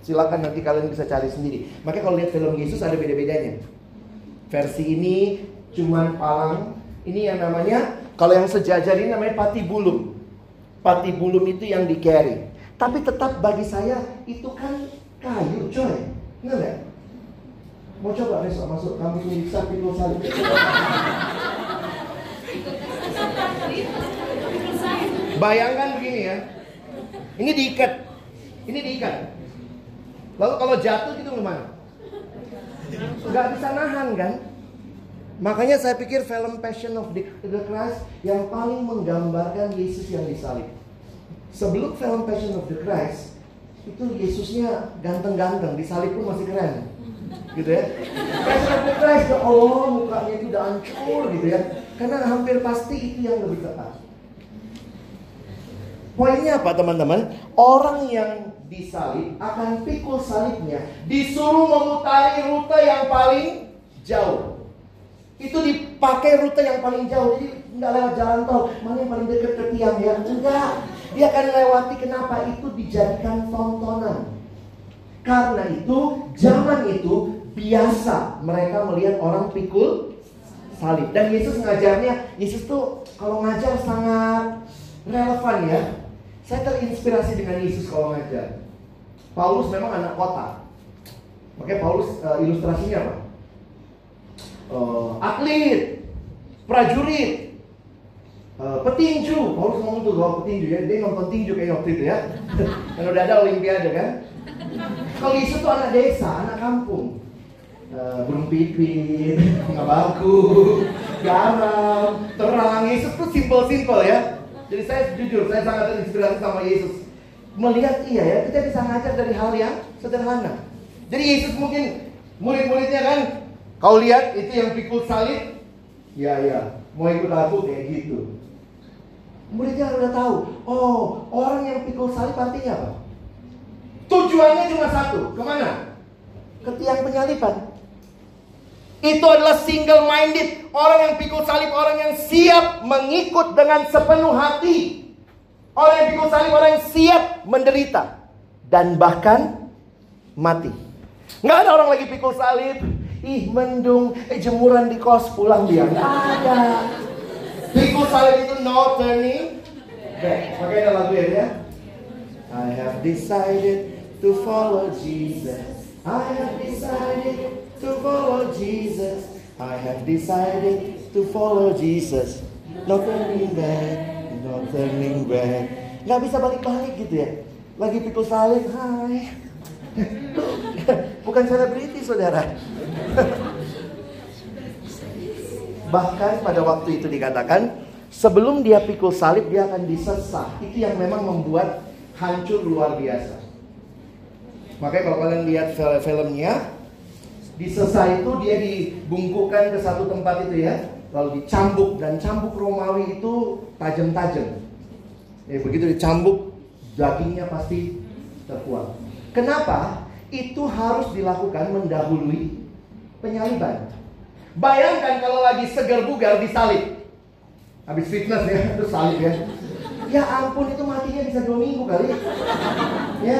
Silakan nanti kalian bisa cari sendiri. Makanya kalau lihat film Yesus ada beda-bedanya. Versi ini cuman palang. Ini yang namanya kalau yang sejajar ini namanya patibulum. Patibulum itu yang di carry. Tapi tetap bagi saya itu kan kayu coy. Enggak? Mau coba besok masuk kampus Uniksa pikul salib. Bayangkan begini ya. Ini diikat. Ini diikat. Lalu kalau jatuh gitu gimana? Gak bisa nahan kan? Makanya saya pikir film Passion of the, Christ yang paling menggambarkan Yesus yang disalib. Sebelum film Passion of the Christ, itu Yesusnya ganteng-ganteng, disalib pun masih keren. Gitu ya. Passion of the Christ, ya Allah mukanya itu udah hancur gitu ya. Karena hampir pasti itu yang lebih tepat. Poinnya apa teman-teman? Orang yang disalib akan pikul salibnya disuruh memutari rute yang paling jauh. Itu dipakai rute yang paling jauh. Jadi nggak lewat jalan tol. Mana yang paling dekat ke tiang ya? Enggak. Dia akan lewati kenapa itu dijadikan tontonan. Karena itu zaman itu biasa mereka melihat orang pikul salib. Dan Yesus ngajarnya, Yesus tuh kalau ngajar sangat relevan ya. Saya terinspirasi dengan Yesus kalau ngajar. Paulus memang anak kota. Makanya Paulus uh, ilustrasinya apa? Uh, atlet, prajurit, uh, petinju. Paulus ngomong tuh kalau petinju ya, dia nonton tinju kayak waktu itu ya. *laughs* kan udah ada olimpiade kan. Kalau Yesus tuh anak desa, anak kampung. Uh, burung pipit, *laughs* ngabaku, garam, terang. Yesus tuh simple-simple ya. Jadi saya jujur, saya sangat terinspirasi sama Yesus. Melihat iya ya, kita bisa ngajar dari hal yang sederhana. Jadi Yesus mungkin murid-muridnya kan, kau lihat itu yang pikul salib, ya ya, mau ikut aku kayak gitu. Muridnya udah tahu, oh orang yang pikul salib artinya apa? Tujuannya cuma satu, ke mana? Ke tiang penyaliban. Itu adalah single minded. Orang yang pikul salib, orang yang siap mengikut dengan sepenuh hati. Orang yang pikul salib, orang yang siap menderita. Dan bahkan mati. Nggak ada orang lagi pikul salib. Ih mendung, eh jemuran di kos pulang dia. Nggak ada. Pikul salib itu no turning back. Makanya ada lagu ya. I have decided to follow Jesus. I have decided to follow Jesus. I have decided to follow Jesus. No turning back, no turning back. Gak bisa balik-balik gitu ya. Lagi pikul salib, hai. *laughs* Bukan selebriti saudara. *laughs* Bahkan pada waktu itu dikatakan, sebelum dia pikul salib dia akan disesah. Itu yang memang membuat hancur luar biasa. Makanya kalau kalian lihat filmnya, disesah itu dia dibungkukan ke satu tempat itu ya, lalu dicambuk dan cambuk Romawi itu tajam-tajam. Ya, begitu dicambuk, dagingnya pasti terkuat. Kenapa? Itu harus dilakukan mendahului penyaliban. Bayangkan kalau lagi segar bugar disalib. Habis fitness ya, terus salib ya. Ya ampun itu matinya bisa dua minggu kali. Ya,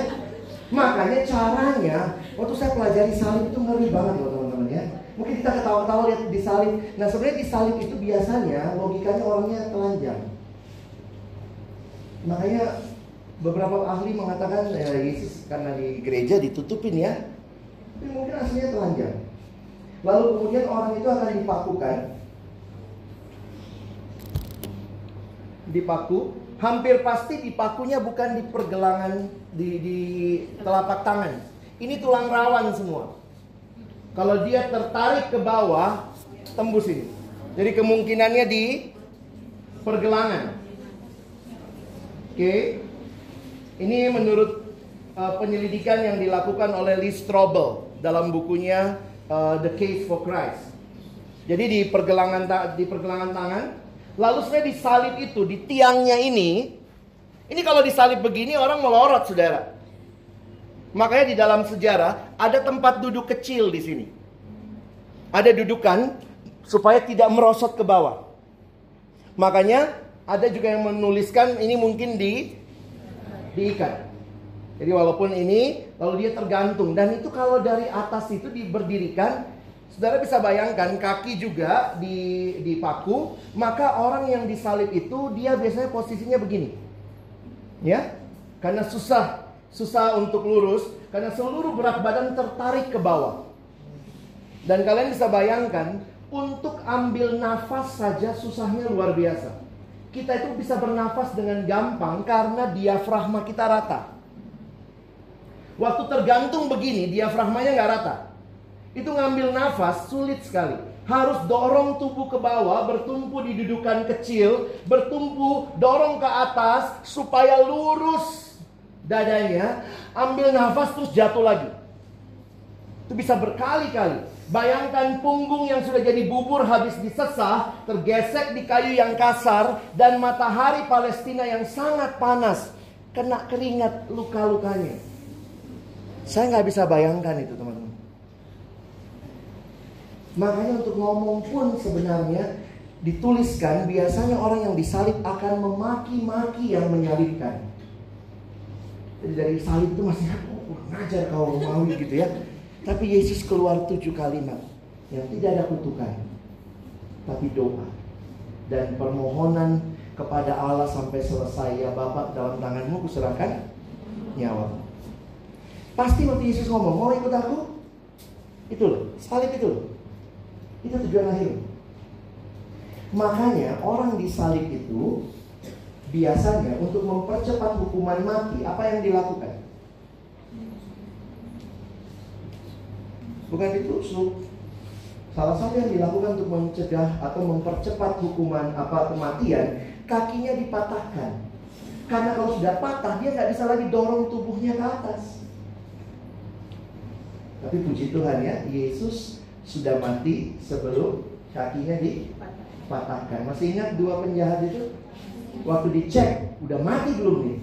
Makanya caranya, waktu saya pelajari salib itu ngeri banget loh teman-teman ya. Mungkin kita ketawa-tawa lihat di salib. Nah sebenarnya di salib itu biasanya logikanya orangnya telanjang. Makanya beberapa ahli mengatakan ya, Yesus karena di gereja ditutupin ya. Tapi mungkin aslinya telanjang. Lalu kemudian orang itu akan dipakukan. Dipaku, hampir pasti dipakunya bukan di pergelangan di, di telapak tangan. Ini tulang rawan semua. Kalau dia tertarik ke bawah, tembus ini. Jadi kemungkinannya di pergelangan. Oke. Ini menurut uh, penyelidikan yang dilakukan oleh Lee Strobel dalam bukunya uh, The Case for Christ. Jadi di pergelangan di pergelangan tangan Lalu sebenarnya di salib itu, di tiangnya ini, ini kalau disalib begini orang melorot saudara. Makanya di dalam sejarah ada tempat duduk kecil di sini. Ada dudukan supaya tidak merosot ke bawah. Makanya ada juga yang menuliskan ini mungkin di diikat. Jadi walaupun ini lalu dia tergantung dan itu kalau dari atas itu diberdirikan Saudara bisa bayangkan kaki juga di dipaku, maka orang yang disalib itu dia biasanya posisinya begini. Ya. Karena susah, susah untuk lurus karena seluruh berat badan tertarik ke bawah. Dan kalian bisa bayangkan, untuk ambil nafas saja susahnya luar biasa. Kita itu bisa bernafas dengan gampang karena diafragma kita rata. Waktu tergantung begini, diafragmanya nggak rata. Itu ngambil nafas sulit sekali. Harus dorong tubuh ke bawah, bertumpu di dudukan kecil, bertumpu, dorong ke atas supaya lurus dadanya, ambil nafas terus jatuh lagi. Itu bisa berkali-kali. Bayangkan punggung yang sudah jadi bubur habis disesah, tergesek di kayu yang kasar, dan matahari Palestina yang sangat panas. Kena keringat luka-lukanya. Saya nggak bisa bayangkan itu teman-teman. Makanya untuk ngomong pun sebenarnya dituliskan biasanya orang yang disalib akan memaki-maki yang menyalibkan. Jadi dari salib itu masih oh, ngajar kau Romawi gitu ya. Tapi Yesus keluar tujuh kalimat yang tidak ada kutukan, tapi doa dan permohonan kepada Allah sampai selesai ya Bapak dalam tanganmu kuserahkan nyawa. Pasti waktu Yesus ngomong mau ikut aku, itu loh salib itu loh. Itu tujuan akhir. Makanya orang di salib itu biasanya untuk mempercepat hukuman mati apa yang dilakukan? Bukan ditusuk. Salah satu yang dilakukan untuk mencegah atau mempercepat hukuman apa kematian, kakinya dipatahkan. Karena kalau sudah patah, dia nggak bisa lagi dorong tubuhnya ke atas. Tapi puji Tuhan ya, Yesus sudah mati sebelum kakinya dipatahkan. Masih ingat dua penjahat itu? Waktu dicek, udah mati belum nih?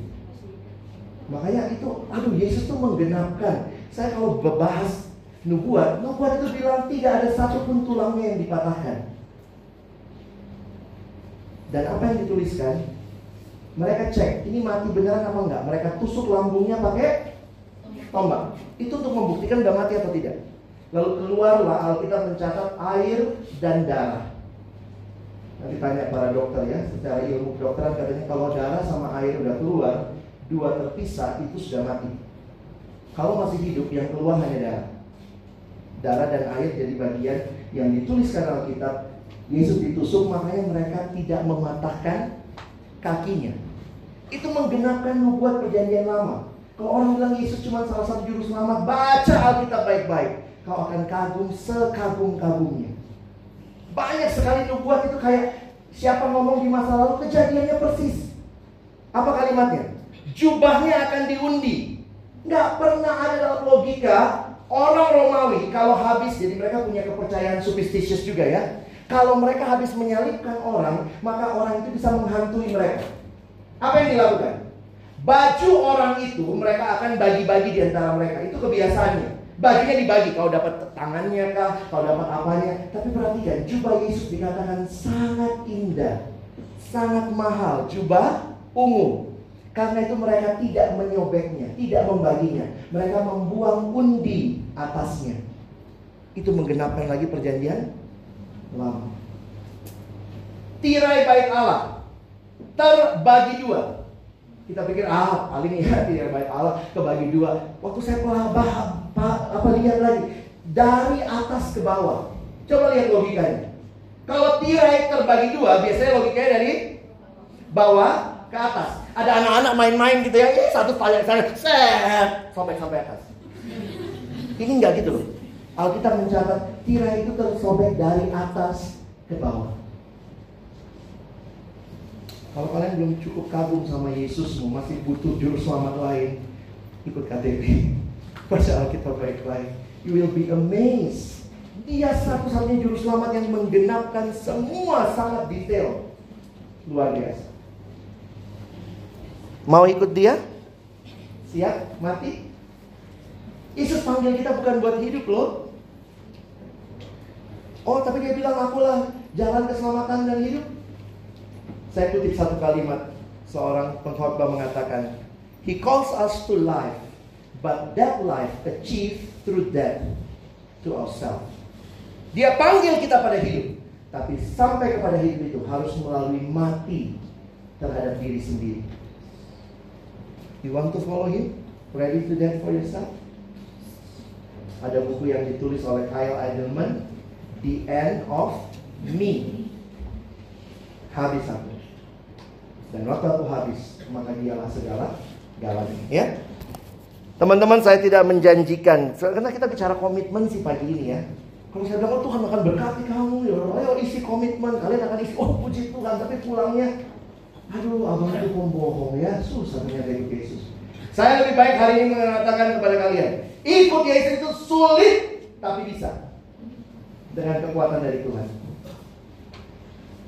Makanya itu, aduh Yesus tuh menggenapkan. Saya kalau bahas nubuat, nubuat itu bilang tidak ada satupun tulangnya yang dipatahkan. Dan apa yang dituliskan? Mereka cek, ini mati beneran apa enggak? Mereka tusuk lambungnya pakai tombak. Itu untuk membuktikan udah mati atau tidak. Lalu keluarlah Alkitab mencatat air dan darah. Nanti tanya para dokter ya, secara ilmu kedokteran katanya kalau darah sama air udah keluar, dua terpisah itu sudah mati. Kalau masih hidup yang keluar hanya darah darah dan air jadi bagian yang dituliskan Alkitab. Yesus ditusuk makanya mereka tidak mematahkan kakinya. Itu menggenapkan nubuat perjanjian lama. Kalau orang bilang Yesus cuma salah satu juru selamat, baca Alkitab baik-baik. Kau akan kagum sekagum-kagumnya. Banyak sekali nubuat itu kayak siapa ngomong di masa lalu kejadiannya persis. Apa kalimatnya? Jubahnya akan diundi. Nggak pernah ada dalam logika Orang Romawi kalau habis, jadi mereka punya kepercayaan superstitious juga ya. Kalau mereka habis menyalibkan orang, maka orang itu bisa menghantui mereka. Apa yang dilakukan? Baju orang itu mereka akan bagi-bagi di antara mereka. Itu kebiasaannya. Bajunya dibagi, kalau dapat tangannya kah, kalau dapat apanya. Tapi perhatikan, jubah Yesus dikatakan sangat indah, sangat mahal. Jubah ungu. Karena itu mereka tidak menyobeknya, tidak membaginya. Mereka membuang undi atasnya. Itu menggenapkan lagi perjanjian lama. Tirai bait Allah terbagi dua. Kita pikir ah paling ya tirai bait Allah kebagi dua. Waktu saya bah, apa lihat lagi dari atas ke bawah. Coba lihat logikanya. Kalau tirai terbagi dua, biasanya logikanya dari bawah ke atas ada anak-anak main-main gitu ya, eh, satu tanya sana, set, sampai sampai atas. Ini enggak gitu loh. Alkitab mencatat tirai itu tersobek dari atas ke bawah. Kalau kalian belum cukup kagum sama Yesus, masih butuh juru selamat lain, ikut KTP. Baca Alkitab baik-baik. You will be amazed. Dia satu-satunya juru selamat yang menggenapkan semua sangat detail. Luar biasa. Mau ikut dia? Siap mati? Yesus panggil kita bukan buat hidup loh. Oh, tapi dia bilang akulah jalan keselamatan dan hidup. Saya kutip satu kalimat seorang pengkhotbah mengatakan, He calls us to life, but that life achieved through death to ourselves. Dia panggil kita pada hidup, tapi sampai kepada hidup itu harus melalui mati terhadap diri sendiri. You want to follow him? Ready to die for yourself? Ada buku yang ditulis oleh Kyle Edelman, The End of Me. Habis aku. Dan waktu aku habis, maka dialah segala galanya. Ya, Teman-teman saya tidak menjanjikan. Karena kita bicara komitmen sih pagi ini ya. Kalau saya bilang, oh Tuhan akan berkati kamu ya Ayo isi komitmen, kalian akan isi. Oh puji Tuhan, tapi pulangnya. Aduh abang itu pembohong ya. Susah ternyata ikut Yesus. Saya lebih baik hari ini mengatakan kepada kalian Ikut Yesus itu sulit Tapi bisa. Dengan kekuatan dari Tuhan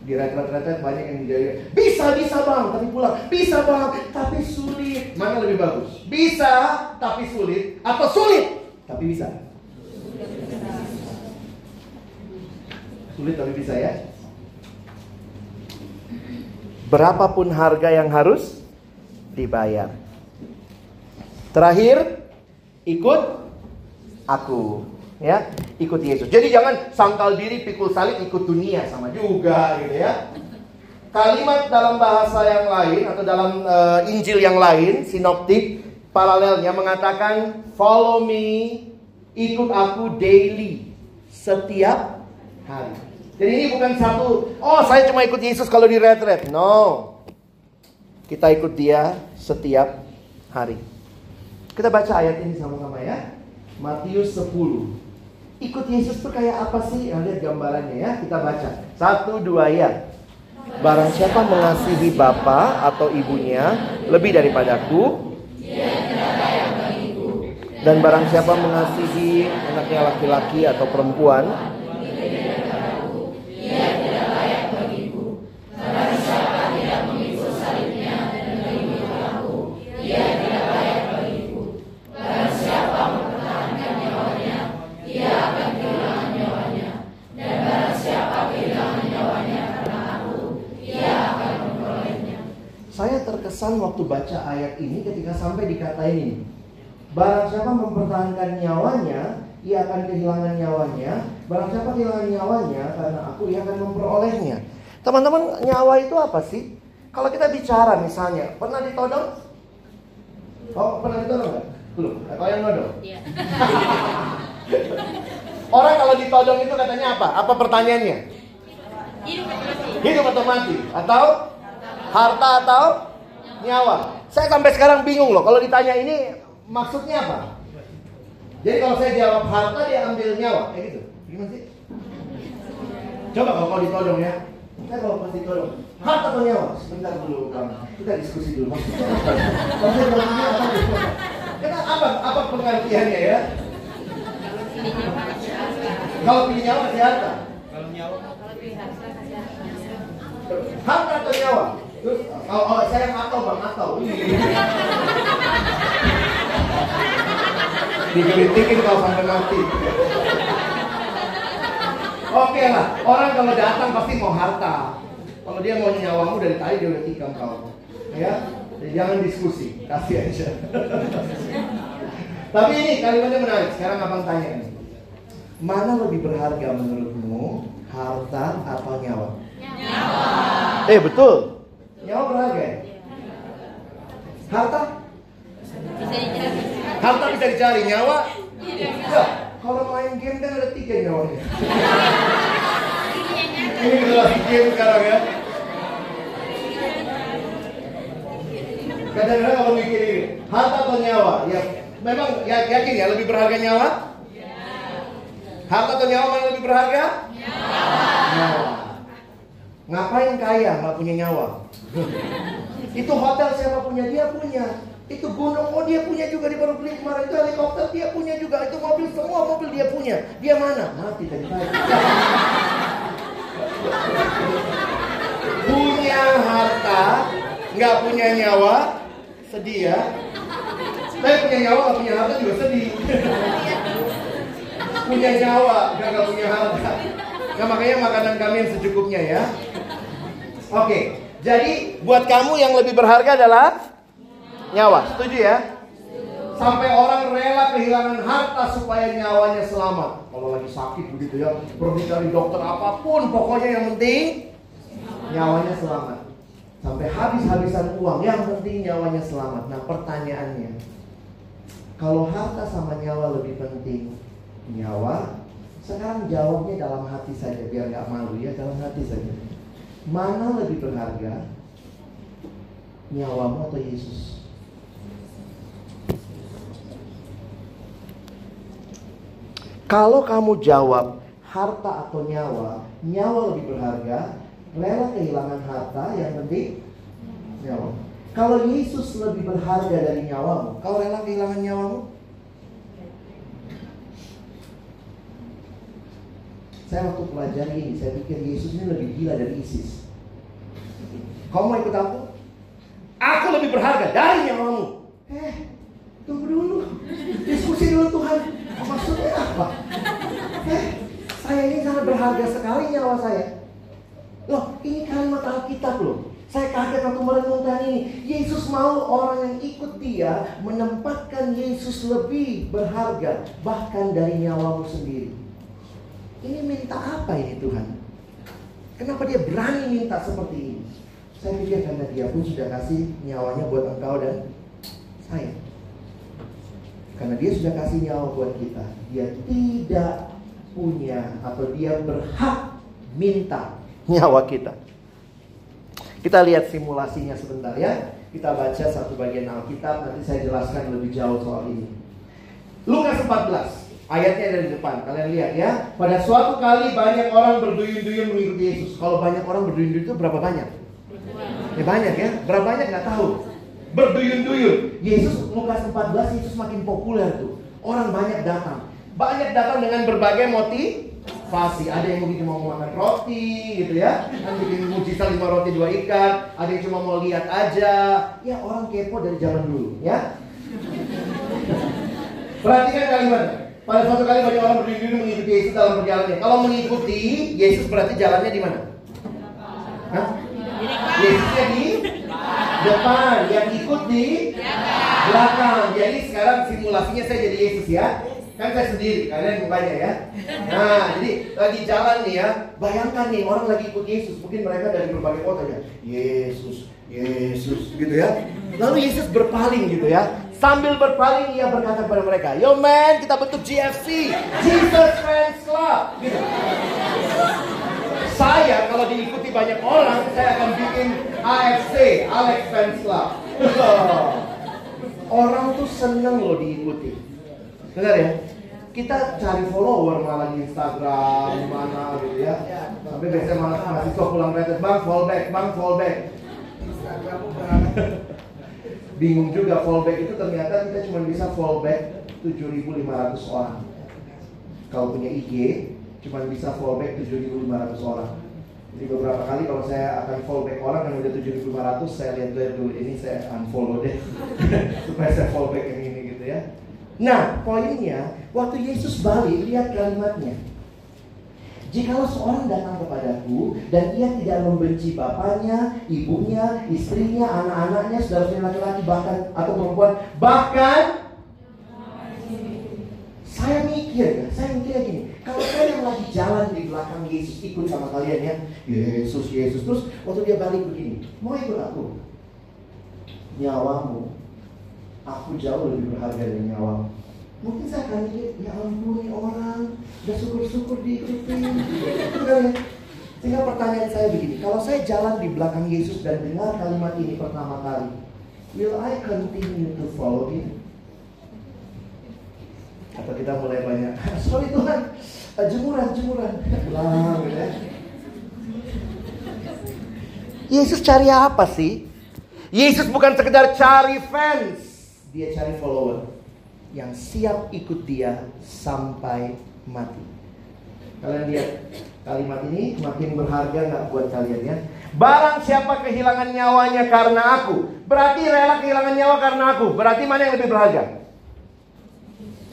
di retret-retret banyak yang menjadi bisa bisa bang tapi pulang. Bisa bang tapi sulit. Mana lebih bagus? Bisa tapi sulit. Atau sulit tapi bisa. Sulit tapi bisa ya? Berapapun harga yang harus dibayar. Terakhir ikut aku ya ikut Yesus. Jadi jangan sangkal diri pikul salib ikut dunia. Sama juga gitu ya. Kalimat dalam bahasa yang lain atau dalam uh, Injil yang lain sinoptik paralelnya mengatakan follow me ikut aku daily setiap hari. Jadi ini bukan satu oh saya cuma ikut Yesus kalau di retret. No. Kita ikut dia setiap hari. Kita baca ayat ini sama-sama ya. Matius 10 Ikut Yesus tuh kayak apa sih? Nah, lihat gambarannya ya, kita baca. Satu, dua ya. Barang siapa mengasihi bapa atau ibunya lebih daripadaku, dan barang siapa mengasihi anaknya laki-laki atau perempuan, terkesan waktu baca ayat ini ketika sampai dikata ini. Barang siapa mempertahankan nyawanya, ia akan kehilangan nyawanya. Barang siapa kehilangan nyawanya, karena aku ia akan memperolehnya. Teman-teman, nyawa itu apa sih? Kalau kita bicara misalnya, pernah ditodong? Oh, pernah ditodong nggak? Belum. Atau yang nodong? Iya. *laughs* Orang kalau ditodong itu katanya apa? Apa pertanyaannya? Hidup atau mati? Hidup atau mati? Atau harta atau nyawa. Saya sampai sekarang bingung loh kalau ditanya ini maksudnya apa? Jadi kalau saya jawab harta dia ambil nyawa, kayak gitu. Gimana sih? Coba kalau kau ditodong ya. Saya kalau pasti ditodong, harta atau nyawa? Sebentar dulu, Kang. Kita diskusi dulu maksudnya. Kalau saya jawabnya apa? Karena apa apa pengertiannya ya? Kalau pilih nyawa kasih harta. Kalau nyawa harta atau nyawa? Terus kalau oh, saya atau bang atau digelitikin kalau sampai mati. Oke lah, orang kalau datang pasti mau harta. Kalau dia mau nyawamu dari tadi dia udah tikam kau. Ya, Jadi jangan diskusi, kasih aja. Tapi ini kalimatnya menarik. Sekarang abang tanya nih. Mana lebih berharga menurutmu, harta atau nyawa? Nyawa. Eh betul. Nyawa berharga ya? Harta? Harta bisa dicari, nyawa? Ya, kalau main game kan ada tiga nyawanya. Ini generasi game sekarang ya. Kadang-kadang kalau mikir ini, harta atau nyawa? Ya, memang ya, yakin ya lebih berharga nyawa? Harta atau nyawa mana lebih berharga? Nyawa. Nyawa. Ngapain kaya nggak punya nyawa? itu hotel siapa punya? Dia punya. Itu gunung, oh dia punya juga di baru beli kemarin. Itu helikopter dia punya juga. Itu mobil, semua mobil dia punya. Dia mana? Mati tadi punya harta, nggak punya nyawa, sedih ya. Tapi punya nyawa, nggak punya harta juga sedih. punya nyawa, nggak punya harta. Nah makanya makanan kami yang secukupnya ya. Oke, jadi buat kamu yang lebih berharga adalah nyawa. Setuju ya? Sampai orang rela kehilangan harta supaya nyawanya selamat. Kalau lagi sakit begitu ya, pergi cari dokter apa pun, pokoknya yang penting nyawanya selamat. Sampai habis-habisan uang, yang penting nyawanya selamat. Nah pertanyaannya, kalau harta sama nyawa lebih penting, nyawa, sekarang jawabnya dalam hati saja, biar nggak malu ya, dalam hati saja. Mana lebih berharga, nyawamu atau Yesus? Kalau kamu jawab harta atau nyawa, nyawa lebih berharga, rela kehilangan harta, yang penting nyawa. Kalau Yesus lebih berharga dari nyawamu, kau rela kehilangan nyawamu? Saya waktu pelajari ini, saya pikir Yesus ini lebih gila dari ISIS. Kau mau ikut aku? Aku lebih berharga dari nyawamu. Eh, tunggu dulu. Diskusi dulu Tuhan. Maksudnya apa? Eh, saya ini sangat berharga sekali nyawa saya. Loh, ini kalimat Alkitab loh. Saya kaget waktu merenungkan ini. Yesus mau orang yang ikut dia menempatkan Yesus lebih berharga bahkan dari nyawamu sendiri. Ini minta apa ini Tuhan? Kenapa dia berani minta seperti ini? Saya pikir karena dia pun sudah kasih nyawanya buat engkau dan saya. Karena dia sudah kasih nyawa buat kita. Dia tidak punya atau dia berhak minta nyawa kita. Kita lihat simulasinya sebentar ya. Kita baca satu bagian Alkitab, nanti saya jelaskan lebih jauh soal ini. Lukas 14. Ayatnya dari depan, kalian lihat ya. Pada suatu kali banyak orang berduyun-duyun mengikuti Yesus. Kalau banyak orang berduyun-duyun itu berapa banyak? Ya banyak ya. Berapa banyak nggak tahu. Berduyun-duyun. Yesus Lukas 14 Yesus makin populer tuh. Orang banyak datang. Banyak datang dengan berbagai motivasi. Ada yang mungkin mau makan roti gitu ya. Yang bikin mujizat lima roti dua ikan. Ada yang cuma mau lihat aja. Ya orang kepo dari zaman dulu ya. Perhatikan kalimatnya. Pada suatu kali banyak orang berdiri mengikuti Yesus dalam perjalanannya. Kalau mengikuti Yesus berarti jalannya di mana? Hah? Yesusnya di depan, yang ikut di belakang. Jadi sekarang simulasinya saya jadi Yesus ya. Kan saya sendiri, kalian mukanya ya. Nah, jadi lagi jalan nih ya. Bayangkan nih orang lagi ikut Yesus. Mungkin mereka dari berbagai kota ya. Yesus, Yesus gitu ya. Lalu Yesus berpaling gitu ya. Sambil berpaling ia berkata kepada mereka, Yo man, kita bentuk GFC, Jesus Fans Club. Gitu. Saya kalau diikuti banyak orang, saya akan bikin AFC, Alex Fans Club. *laughs* Orang tuh seneng loh diikuti. Dengar ya, kita cari follower malah di Instagram, mana gitu ya. Sampai biasanya malah mahasiswa pulang kreatif, bang fallback, bang fallback. *laughs* Bingung juga fallback itu ternyata kita cuma bisa fallback 7.500 orang. Kalau punya IG, cuma bisa fallback 7.500 orang. Jadi beberapa kali kalau saya akan fallback orang yang udah 7.500, saya lihat dulu ini saya unfollow deh *laughs* supaya saya fallback yang ini gitu ya. Nah, poinnya waktu Yesus balik lihat kalimatnya. Jikalau seorang datang kepadaku dan ia tidak membenci bapaknya, ibunya, istrinya, anak-anaknya, saudara-saudara laki-laki bahkan atau perempuan, bahkan saya mikir ya, saya mikir gini, kalau saya yang lagi jalan di belakang Yesus ikut sama kalian ya, Yesus, Yesus, terus waktu dia balik begini, mau ikut aku? Nyawamu, aku jauh lebih berharga dari nyawamu. Mungkin saya akan mikir, ya ampun orang, udah syukur-syukur diikutin. Gitu kan ya? Sehingga pertanyaan saya begini, kalau saya jalan di belakang Yesus dan dengar kalimat ini pertama kali, will I continue to follow him? Atau kita mulai banyak, *laughs* sorry Tuhan, jemuran, jemuran. Pulang gitu ya. Yesus cari apa sih? Yesus bukan sekedar cari fans, dia cari follower yang siap ikut dia sampai mati. Kalian lihat kalimat ini makin berharga nggak buat kalian ya? Barang siapa kehilangan nyawanya karena aku, berarti rela kehilangan nyawa karena aku. Berarti mana yang lebih berharga?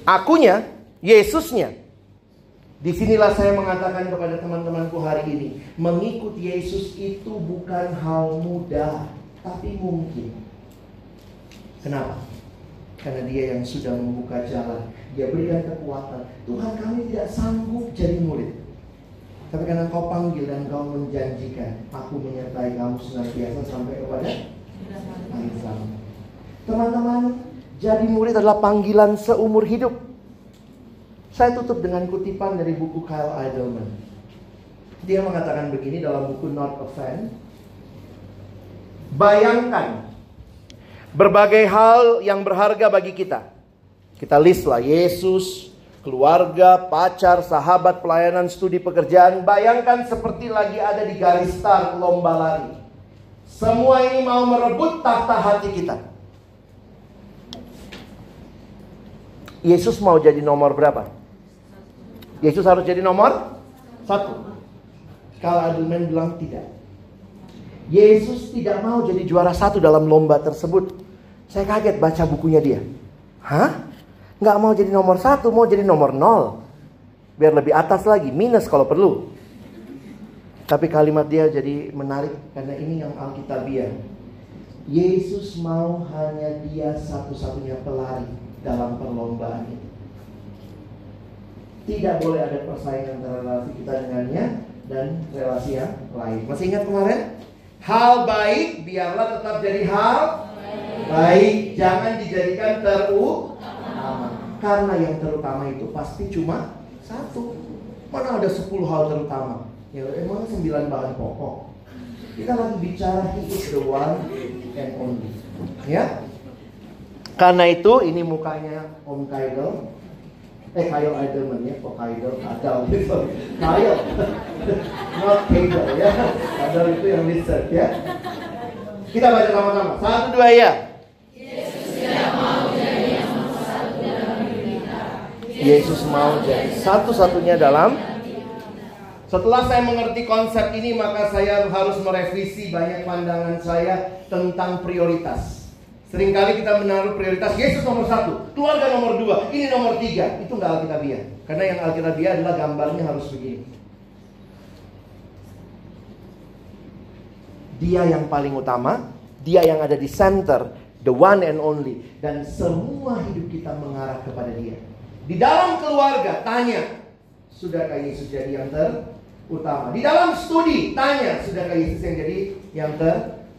Akunya, Yesusnya. Di sinilah saya mengatakan kepada teman-temanku hari ini, mengikut Yesus itu bukan hal mudah, tapi mungkin. Kenapa? Karena dia yang sudah membuka jalan. Dia berikan kekuatan. Tuhan kami tidak sanggup jadi murid. Tapi karena kau panggil dan kau menjanjikan, aku menyertai kamu senantiasa sampai kepada akhir zaman. Teman-teman, jadi murid adalah panggilan seumur hidup. Saya tutup dengan kutipan dari buku Kyle Idleman. Dia mengatakan begini dalam buku Not a Fan. Bayangkan berbagai hal yang berharga bagi kita. Kita list lah Yesus, keluarga, pacar, sahabat, pelayanan, studi pekerjaan. Bayangkan seperti lagi ada di garis start lomba lari. Semua ini mau merebut tahta hati kita. Yesus mau jadi nomor berapa? Yesus harus jadi nomor satu. Kalau Adelman bilang tidak. Yesus tidak mau jadi juara satu dalam lomba tersebut. Saya kaget baca bukunya dia. Hah? Nggak mau jadi nomor satu, mau jadi nomor nol. Biar lebih atas lagi, minus kalau perlu. Tapi kalimat dia jadi menarik karena ini yang Alkitabiah. Yesus mau hanya dia satu-satunya pelari dalam perlombaan ini. Tidak boleh ada persaingan antara relasi kita dengannya dan relasi yang lain. Masih ingat kemarin? Hal baik biarlah tetap jadi hal baik. Jangan dijadikan terutama. Karena yang terutama itu pasti cuma satu. Mana ada 10 hal terutama? Ya emang 9 bahan pokok. Kita lagi bicara is the one and only. Ya? Karena itu ini mukanya Om Kaidel Eh Kyle Eidelman ya, kok Kadal gitu Kyle Not Kaidel ya. Kadal itu yang research ya. Kita baca sama-sama. Satu dua ya. Yesus mau jadi satu-satunya dalam. Setelah saya mengerti konsep ini maka saya harus merevisi banyak pandangan saya tentang prioritas. Seringkali kita menaruh prioritas Yesus nomor satu, keluarga nomor dua, ini nomor tiga. Itu nggak alkitabiah. Karena yang alkitabiah adalah gambarnya harus begini. Dia yang paling utama, dia yang ada di center, the one and only. Dan semua hidup kita mengarah kepada dia. Di dalam keluarga, tanya, sudahkah Yesus jadi yang terutama? Di dalam studi, tanya, sudahkah Yesus yang jadi yang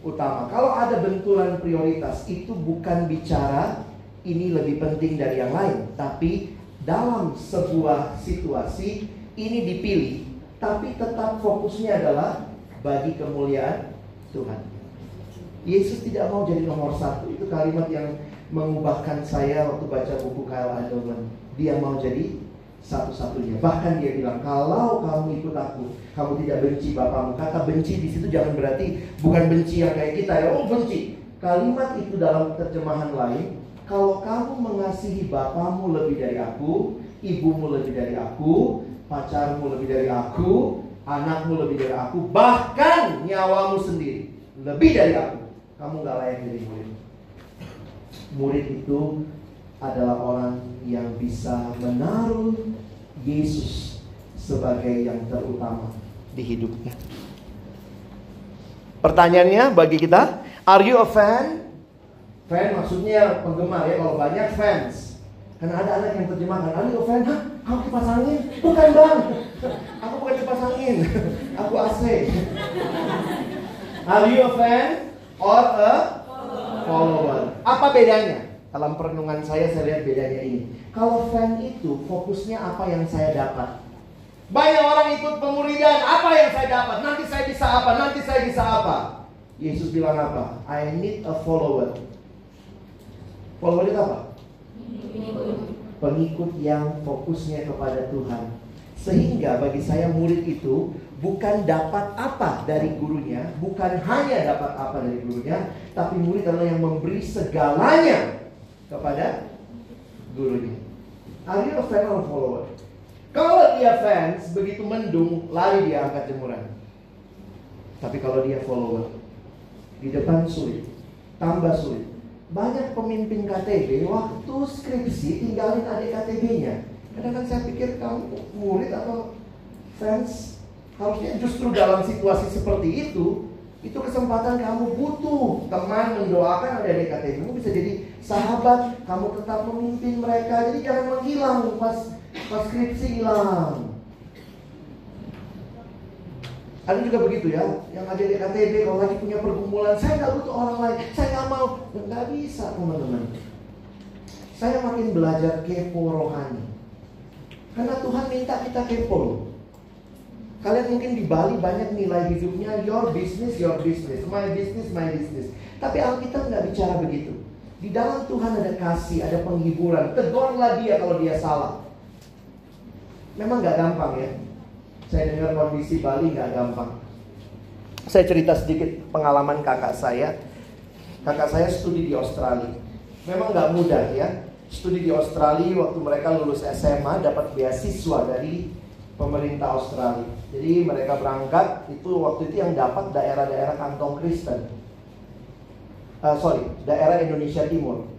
terutama? Kalau ada benturan prioritas, itu bukan bicara ini lebih penting dari yang lain. Tapi dalam sebuah situasi, ini dipilih. Tapi tetap fokusnya adalah bagi kemuliaan Tuhan. Yesus tidak mau jadi nomor satu. Itu kalimat yang mengubahkan saya waktu baca buku Kyle Adelman. Dia mau jadi satu-satunya. Bahkan dia bilang, kalau kamu ikut aku, kamu tidak benci bapamu. Kata benci di situ jangan berarti bukan benci yang kayak kita ya. Oh benci. Kalimat itu dalam terjemahan lain, kalau kamu mengasihi bapamu lebih dari aku, ibumu lebih dari aku, pacarmu lebih dari aku, anakmu lebih dari aku, bahkan nyawamu sendiri lebih dari aku, kamu gak layak jadi murid. Murid itu adalah orang yang bisa menaruh Yesus sebagai yang terutama di hidupnya. Pertanyaannya bagi kita, are you a fan? Fan maksudnya penggemar ya, kalau banyak fans. Karena ada anak yang terjemahkan, are you a fan? Hah? Kamu kipas angin? Bukan bang, aku bukan kipas angin, aku AC. Are you a fan or a follower? Apa bedanya? Dalam perenungan saya saya lihat bedanya ini. Kalau fan itu fokusnya apa yang saya dapat. Banyak orang ikut pemuridan, apa yang saya dapat? Nanti saya bisa apa? Nanti saya bisa apa? Yesus bilang apa? I need a follower. Follower itu apa? Pengikut yang fokusnya kepada Tuhan. Sehingga bagi saya murid itu bukan dapat apa dari gurunya, bukan hanya dapat apa dari gurunya, tapi murid adalah yang memberi segalanya kepada gurunya. Are you fan follower? Kalau dia fans, begitu mendung, lari dia angkat jemuran. Tapi kalau dia follower, di depan sulit, tambah sulit. Banyak pemimpin KTB waktu skripsi tinggalin adik KTB-nya. Kadang-kadang saya pikir kamu murid atau fans harusnya justru dalam situasi seperti itu itu kesempatan kamu butuh teman mendoakan ada di KTB kamu bisa jadi sahabat kamu tetap memimpin mereka jadi jangan menghilang pas pas skripsi hilang Ada juga begitu ya, yang ada di KTB kalau lagi punya pergumulan, saya nggak butuh orang lain, saya nggak mau, nggak bisa teman-teman. Saya makin belajar kepo rohani, karena Tuhan minta kita kepo. Kalian mungkin di Bali banyak nilai hidupnya your business, your business, my business, my business. Tapi Alkitab nggak bicara begitu. Di dalam Tuhan ada kasih, ada penghiburan. Tegurlah dia kalau dia salah. Memang nggak gampang ya. Saya dengar kondisi Bali nggak gampang. Saya cerita sedikit pengalaman kakak saya. Kakak saya studi di Australia. Memang nggak mudah ya. Studi di Australia waktu mereka lulus SMA dapat beasiswa dari pemerintah Australia. Jadi mereka berangkat itu waktu itu yang dapat daerah-daerah kantong Kristen. Uh, sorry, daerah Indonesia Timur.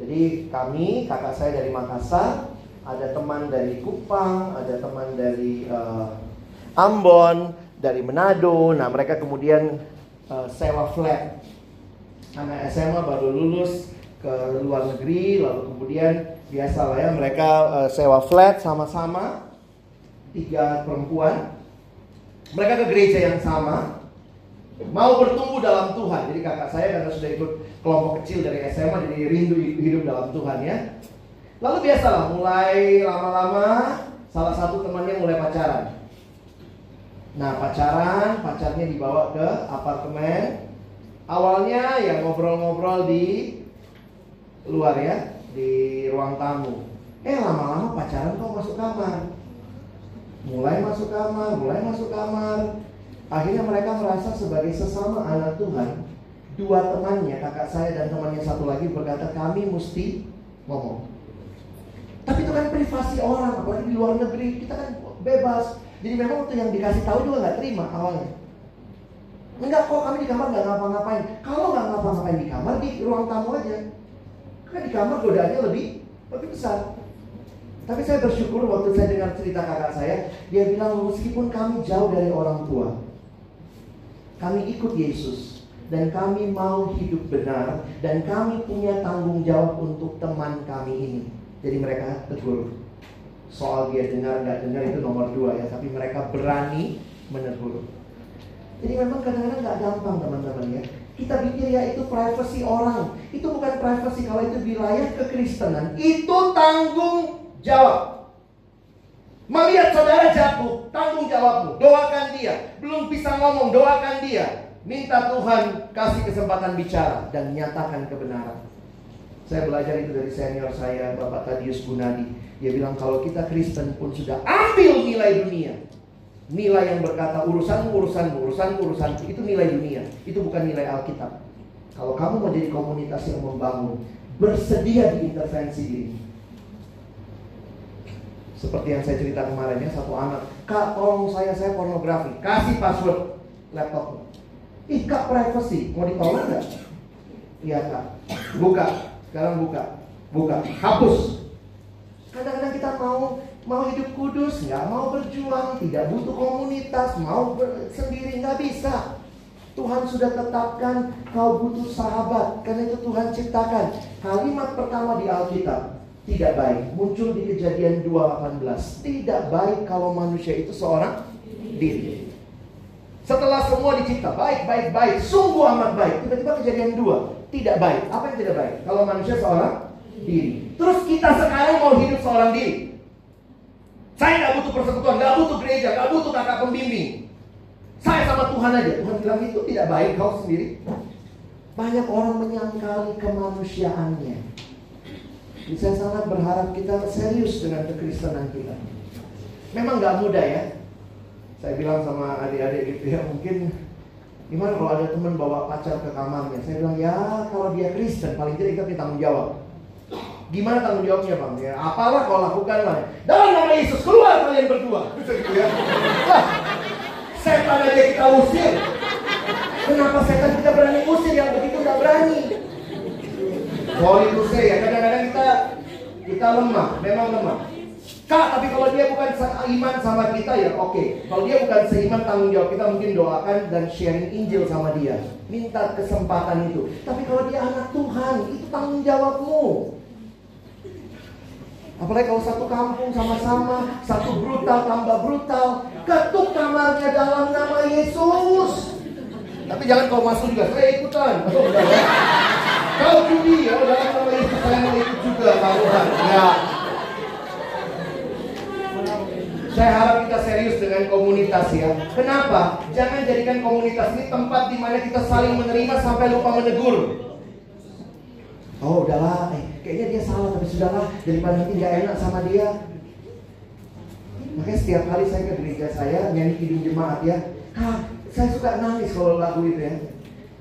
Jadi kami, kakak saya dari Makassar, ada teman dari Kupang, ada teman dari uh, Ambon, dari Manado. Nah, mereka kemudian uh, sewa flat. Anak SMA baru lulus ke luar negeri, lalu kemudian biasa lah ya mereka uh, sewa flat sama-sama tiga perempuan. Mereka ke gereja yang sama, mau bertumbuh dalam Tuhan. Jadi kakak saya karena sudah ikut kelompok kecil dari SMA, jadi rindu hidup dalam Tuhan ya. Lalu biasalah mulai lama-lama salah satu temannya mulai pacaran. Nah pacaran, pacarnya dibawa ke apartemen. Awalnya ya ngobrol-ngobrol di luar ya, di ruang tamu. Eh lama-lama pacaran kok masuk kamar. Mulai masuk kamar, mulai masuk kamar. Akhirnya mereka merasa sebagai sesama anak Tuhan. Dua temannya, kakak saya dan temannya satu lagi berkata kami mesti ngomong. Tapi itu kan privasi orang, apalagi di luar negeri, kita kan bebas. Jadi memang itu yang dikasih tahu juga nggak terima awalnya. Enggak kok kami di kamar nggak ngapa-ngapain. Kalau nggak ngapa-ngapain di kamar di ruang tamu aja. Karena di kamar godaannya lebih lebih besar. Tapi saya bersyukur waktu saya dengar cerita kakak saya, dia bilang meskipun kami jauh dari orang tua, kami ikut Yesus dan kami mau hidup benar dan kami punya tanggung jawab untuk teman kami ini. Jadi mereka tegur. Soal dia dengar nggak dengar itu nomor dua ya, tapi mereka berani menegur. Jadi memang kadang-kadang nggak gampang teman-teman ya. Kita pikir ya itu privasi orang. Itu bukan privasi kalau itu wilayah kekristenan. Itu tanggung jawab. Melihat saudara jatuh, tanggung jawabmu. Doakan dia. Belum bisa ngomong, doakan dia. Minta Tuhan kasih kesempatan bicara dan nyatakan kebenaran. Saya belajar itu dari senior saya, Bapak Tadius Gunadi. Dia bilang kalau kita Kristen pun sudah ambil nilai dunia. Nilai yang berkata urusan urusan urusan urusan itu nilai dunia. Itu bukan nilai Alkitab. Kalau kamu mau jadi komunitas yang membangun, bersedia diintervensi diri. Seperti yang saya cerita kemarin ya, satu anak, Kak tolong saya, saya pornografi, kasih password laptop. Ih kak privacy, mau ditolong nggak? Iya kak, buka, sekarang buka, buka, hapus. Kadang-kadang kita mau mau hidup kudus, nggak mau berjuang, tidak butuh komunitas, mau sendiri nggak bisa. Tuhan sudah tetapkan kau butuh sahabat, karena itu Tuhan ciptakan. Kalimat pertama di Alkitab tidak baik, muncul di Kejadian 2:18. Tidak baik kalau manusia itu seorang diri. Setelah semua dicipta, baik, baik, baik, sungguh amat baik. Tiba-tiba kejadian dua, tidak baik. Apa yang tidak baik? Kalau manusia seorang diri. Terus kita sekarang mau hidup seorang diri. Saya nggak butuh persekutuan, nggak butuh gereja, nggak butuh kakak pembimbing. Saya sama Tuhan aja. Tuhan bilang itu tidak baik kau sendiri. Banyak orang menyangkali kemanusiaannya. Saya sangat berharap kita serius dengan kekristenan kita. Memang nggak mudah ya. Saya bilang sama adik-adik gitu ya mungkin gimana kalau ada teman bawa pacar ke kamarnya? Saya bilang ya kalau dia Kristen paling tidak kita punya tanggung jawab. Gimana tanggung jawabnya bang? Ya apalah kau lakukan lah. Dalam nama Yesus keluar kalian berdua. Gitu ya. Lah setan aja kita usir. Kenapa setan kita berani usir yang begitu nggak berani sorry to say ya kadang-kadang kita kita lemah memang lemah Kak, tapi kalau dia bukan iman sama kita ya oke. Okay. Kalau dia bukan seiman tanggung jawab kita mungkin doakan dan sharing Injil sama dia. Minta kesempatan itu. Tapi kalau dia anak Tuhan, itu tanggung jawabmu. Apalagi kalau satu kampung sama-sama, satu brutal tambah brutal, ketuk kamarnya dalam nama Yesus. Tapi jangan kau masuk juga, saya ikutan. Oh. Kau judi, oh dalam nama Yesus saya mau ikut juga taruhan. Ya. Saya harap kita serius dengan komunitas ya. Kenapa? Jangan jadikan komunitas ini tempat di mana kita saling menerima sampai lupa menegur. Oh udahlah, eh, kayaknya dia salah tapi sudahlah daripada nanti nggak enak sama dia. Makanya setiap kali saya ke gereja saya nyanyi kidung jemaat ya, ah, saya suka nangis kalau lagu itu ya.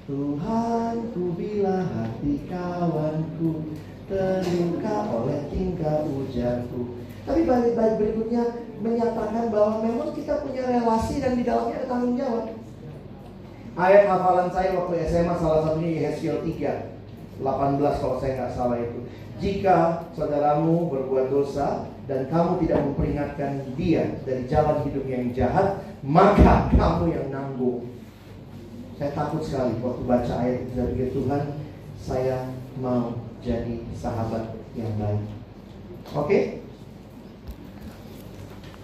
Tuhan ku bila hati kawanku terluka oleh tingkah ujarku. Tapi balik-balik berikutnya menyatakan bahwa memang kita punya relasi dan di dalamnya ada tanggung jawab. Ayat hafalan saya waktu SMA salah satunya Yesaya 3 18 kalau saya nggak salah itu. Jika saudaramu berbuat dosa dan kamu tidak memperingatkan dia dari jalan hidup yang jahat, maka kamu yang nanggung. Saya takut sekali waktu baca ayat itu dari Tuhan, saya mau jadi sahabat yang baik. Oke?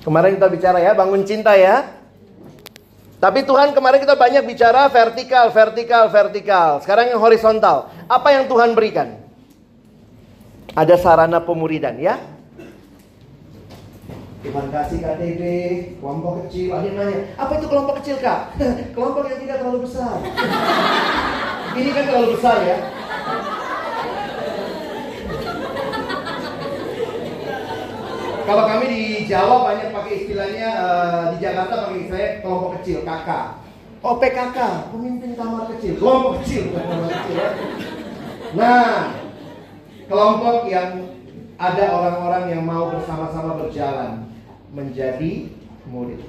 Kemarin kita bicara ya, bangun cinta ya. Tapi Tuhan kemarin kita banyak bicara vertikal, vertikal, vertikal. Sekarang yang horizontal. Apa yang Tuhan berikan? Ada sarana pemuridan ya. Tuhan kasih KTB, kelompok kecil. Ada nanya, apa itu kelompok kecil kak? *laughs* kelompok yang tidak terlalu besar. *laughs* Ini kan terlalu besar ya. Kalau kami di Jawa banyak pakai istilahnya uh, di Jakarta pakai istilahnya kelompok kecil, kakak. Oh PKK, pemimpin kamar kecil, kelompok kecil kamar kecil ya. Nah, kelompok yang ada orang-orang yang mau bersama-sama berjalan menjadi murid.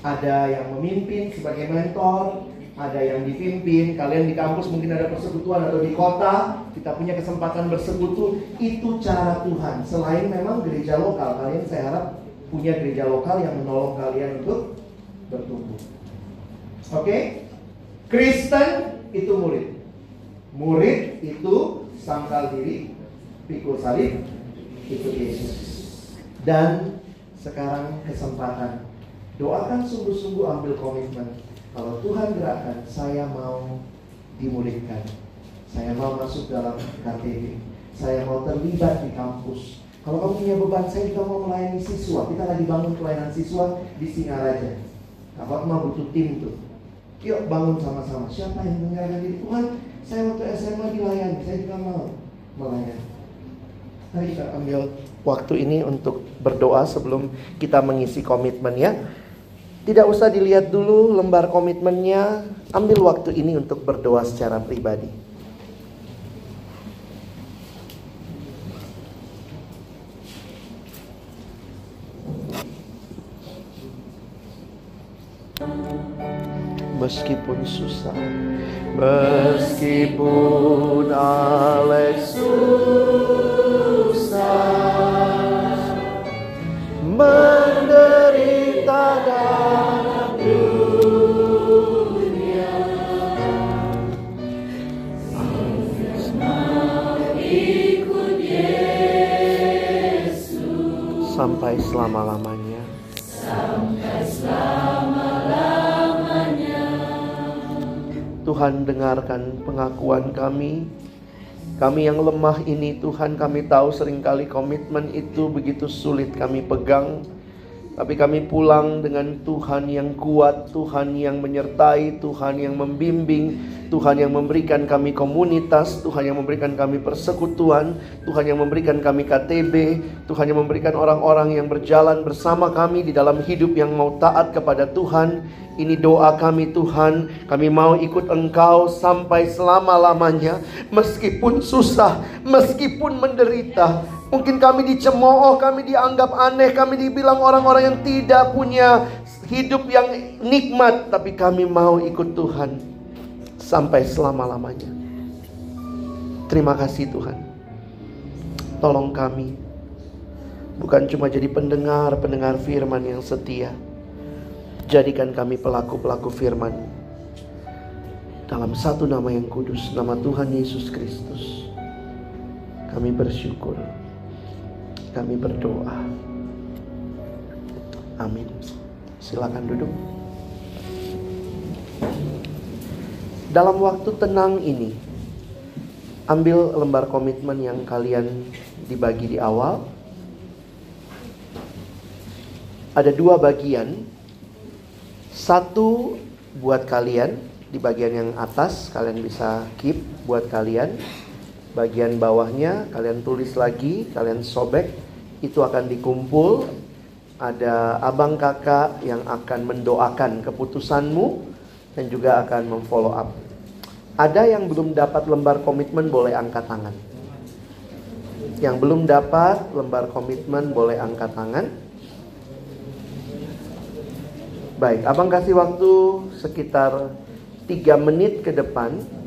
Ada yang memimpin sebagai mentor, ada yang dipimpin, kalian di kampus mungkin ada persekutuan atau di kota, kita punya kesempatan bersekutu, itu cara Tuhan. Selain memang gereja lokal, kalian saya harap punya gereja lokal yang menolong kalian untuk bertumbuh. Oke? Kristen itu murid. Murid itu sangkal diri, pikul salib, itu Yesus. Dan sekarang kesempatan. Doakan sungguh-sungguh ambil komitmen. Kalau Tuhan gerakkan, saya mau dimuridkan. Saya mau masuk dalam KTB. Saya mau terlibat di kampus. Kalau kamu punya beban, saya juga mau melayani siswa. Kita lagi bangun pelayanan siswa di Singaraja. Kakak mah butuh tim tuh. Yuk bangun sama-sama. Siapa yang menyerahkan diri Tuhan? Saya waktu SMA dilayani, saya juga mau melayani. Mari kita ambil waktu ini untuk berdoa sebelum kita mengisi komitmen ya. Tidak usah dilihat dulu lembar komitmennya, ambil waktu ini untuk berdoa secara pribadi. meskipun susah meskipun Alex susah menderita dalam dunia sampai selama-lamanya sampai selama-lamanya Tuhan dengarkan pengakuan kami. Kami yang lemah ini Tuhan kami tahu sering kali komitmen itu begitu sulit kami pegang. Tapi kami pulang dengan Tuhan yang kuat, Tuhan yang menyertai, Tuhan yang membimbing, Tuhan yang memberikan kami komunitas, Tuhan yang memberikan kami persekutuan, Tuhan yang memberikan kami KTB, Tuhan yang memberikan orang-orang yang berjalan bersama kami di dalam hidup yang mau taat kepada Tuhan, ini doa kami Tuhan, kami mau ikut Engkau sampai selama-lamanya, meskipun susah, meskipun menderita. Mungkin kami dicemooh, kami dianggap aneh, kami dibilang orang-orang yang tidak punya hidup yang nikmat, tapi kami mau ikut Tuhan sampai selama-lamanya. Terima kasih Tuhan. Tolong kami bukan cuma jadi pendengar-pendengar firman yang setia, Jadikan kami pelaku-pelaku firman dalam satu nama yang kudus, nama Tuhan Yesus Kristus. Kami bersyukur.
Kami berdoa. Amin. Silakan duduk. Dalam waktu tenang ini, ambil lembar komitmen yang kalian dibagi di awal. Ada dua bagian. Satu buat kalian di bagian yang atas, kalian bisa keep buat kalian. Bagian bawahnya kalian tulis lagi, kalian sobek, itu akan dikumpul. Ada abang kakak yang akan mendoakan keputusanmu dan juga akan memfollow up. Ada yang belum dapat lembar komitmen boleh angkat tangan. Yang belum dapat lembar komitmen boleh angkat tangan. Baik, abang kasih waktu sekitar 3 menit ke depan.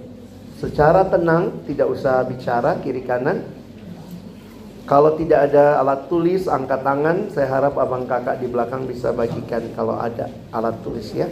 Secara tenang, tidak usah bicara kiri kanan. Kalau tidak ada alat tulis, angkat tangan. Saya harap abang kakak di belakang bisa bagikan kalau ada alat tulis ya.